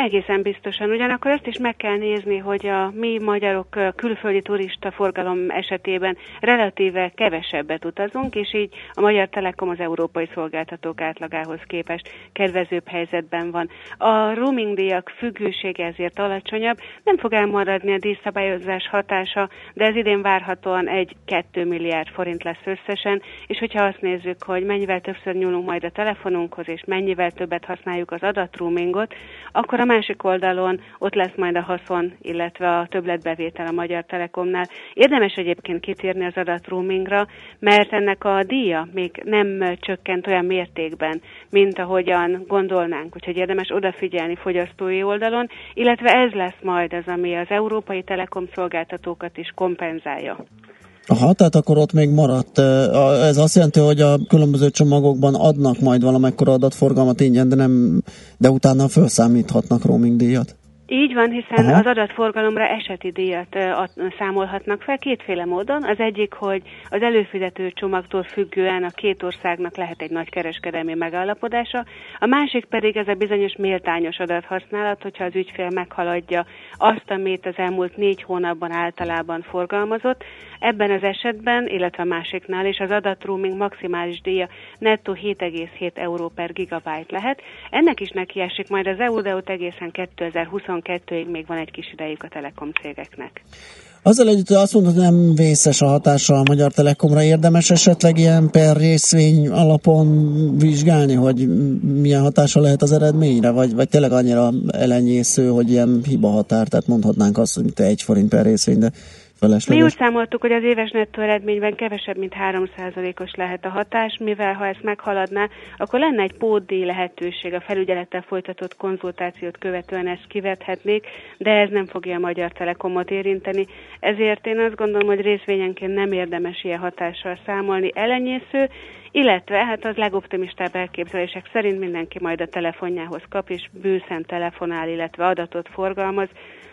Egészen biztosan. Ugyanakkor azt is meg kell nézni, hogy a mi magyarok külföldi turista forgalom esetében relatíve kevesebbet utazunk, és így a Magyar Telekom az európai szolgáltatók átlagához képest kedvezőbb helyzetben van. A roaming díjak függősége ezért alacsonyabb, nem fog elmaradni a díjszabályozás hatása, de ez idén várhatóan 1-2 milliárd forint lesz összesen, és hogyha azt nézzük, hogy mennyivel többször nyúlunk majd a telefonunkhoz, és mennyivel többet használjuk az adatroamingot, akkor a másik oldalon ott lesz majd a haszon, illetve a többletbevétel a Magyar Telekomnál. Érdemes egyébként kitérni az adatroamingra, mert ennek a díja még nem csökkent olyan mértékben, mint ahogyan gondolnánk, úgyhogy érdemes odafigyelni fogyasztói oldalon, illetve ez lesz majd az, ami az európai telekom szolgáltatókat is kompenzálja. Aha, tehát akkor ott még maradt. Ez azt jelenti, hogy a különböző csomagokban adnak majd valamekkora adatforgalmat ingyen, de, nem, de utána felszámíthatnak roaming díjat? Így van, hiszen Aha. az adatforgalomra eseti díjat ad, számolhatnak fel kétféle módon. Az egyik, hogy az előfizető csomagtól függően a két országnak lehet egy nagy kereskedelmi megállapodása, a másik pedig ez a bizonyos méltányos adathasználat, hogyha az ügyfél meghaladja azt, amit az elmúlt négy hónapban általában forgalmazott. Ebben az esetben, illetve a másiknál is az adatroaming maximális díja nettó 7,7 euró per gigabyte lehet. Ennek is neki esik majd az EU, de ott egészen 2022-ig még van egy kis idejük a telekom cégeknek. Azzal együtt, azt mondod, nem vészes a hatása a Magyar Telekomra, érdemes esetleg ilyen per részvény alapon vizsgálni, hogy milyen hatása lehet az eredményre, vagy, vagy tényleg annyira elenyésző, hogy ilyen hiba határ, tehát mondhatnánk azt, hogy te egy forint per részvény, de Mi felesleges. úgy számoltuk, hogy az éves nettó eredményben kevesebb, mint 3%-os lehet a hatás, mivel ha ezt meghaladná, akkor lenne egy pótdíj lehetőség a felügyelettel folytatott konzultációt követően ezt kivethetnék, de ez nem fogja a Magyar Telekomot érinteni. Ezért én azt gondolom, hogy részvényenként nem érdemes ilyen hatással számolni. Elenyésző, illetve hát az legoptimistább elképzelések szerint mindenki majd a telefonjához kap, és bőszen telefonál, illetve adatot forgalmaz,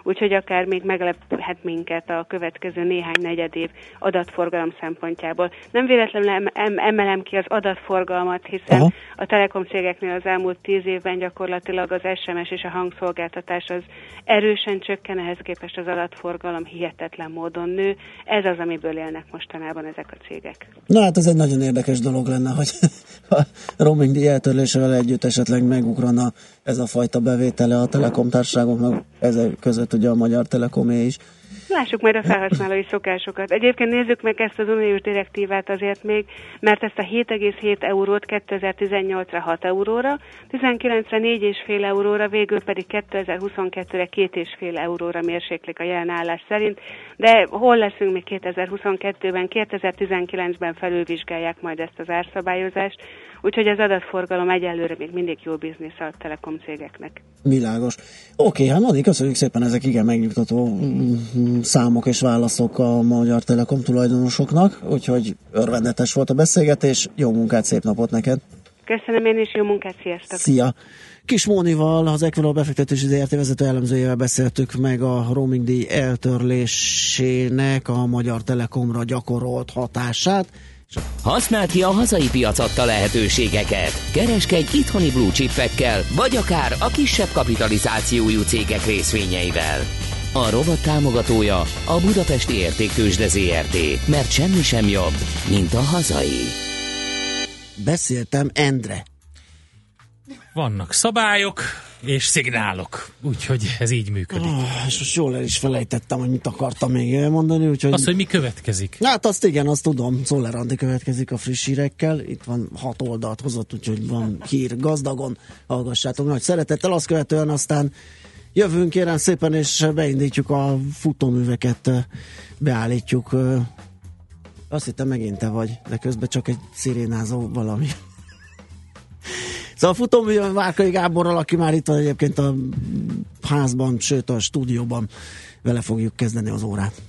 úgyhogy akár még meglephet minket a következő néhány negyed év adatforgalom szempontjából. Nem véletlenül em- em- emelem ki az adatforgalmat, hiszen Aha. a telekom cégeknél az elmúlt tíz évben gyakorlatilag az SMS és a hangszolgáltatás az erősen csökken, ehhez képest az adatforgalom hihetetlen módon nő. Ez az, amiből élnek mostanában ezek a cégek. Na hát ez egy nagyon érdekes dolog lenne, hogy a roaming díj eltörlésével együtt esetleg megugrana ez a fajta bevétele a telekom társaságoknak, ezek között ugye a Magyar Telekomé is. Lássuk majd a felhasználói szokásokat. Egyébként nézzük meg ezt az uniós direktívát azért még, mert ezt a 7,7 eurót 2018-ra 6 euróra, 19-re 4,5 euróra, végül pedig 2022-re 2,5 euróra mérséklik a jelen állás szerint, de hol leszünk még 2022-ben, 2019-ben felülvizsgálják majd ezt az árszabályozást, úgyhogy az adatforgalom egyelőre még mindig jó biznisz a telekom cégeknek. Világos. Oké, hát Nadi, köszönjük szépen ezek igen megnyugtató mm, számok és válaszok a Magyar Telekom tulajdonosoknak, úgyhogy örvendetes volt a beszélgetés, jó munkát, szép napot neked! Köszönöm én is, jó munkát, sziasztok! Szia! Kis Mónival, az Equilor befektetési ZRT vezető elemzőjével beszéltük meg a roaming díj eltörlésének a Magyar Telekomra gyakorolt hatását. Használd ki a hazai piac adta lehetőségeket. Kereskedj itthoni blue chipekkel, vagy akár a kisebb kapitalizációjú cégek részvényeivel. A rovat támogatója a Budapesti Értéktősde ZRT, mert semmi sem jobb, mint a hazai. Beszéltem Endre. Vannak szabályok és szignálok, úgyhogy ez így működik. Oh, és most jól el is felejtettem, hogy mit akartam még elmondani, úgyhogy... Az, hogy mi következik. Hát azt igen, azt tudom. Szoller Andi következik a friss hírekkel. Itt van hat oldalt hozott, úgyhogy van hír gazdagon. Hallgassátok nagy szeretettel. Azt követően aztán jövünk kérem szépen, és beindítjuk a futóműveket, beállítjuk. Azt hittem megint te vagy, de közben csak egy szirénázó valami. Szóval futóművön Várkai Gáborral, aki már itt van egyébként a házban, sőt a stúdióban, vele fogjuk kezdeni az órát.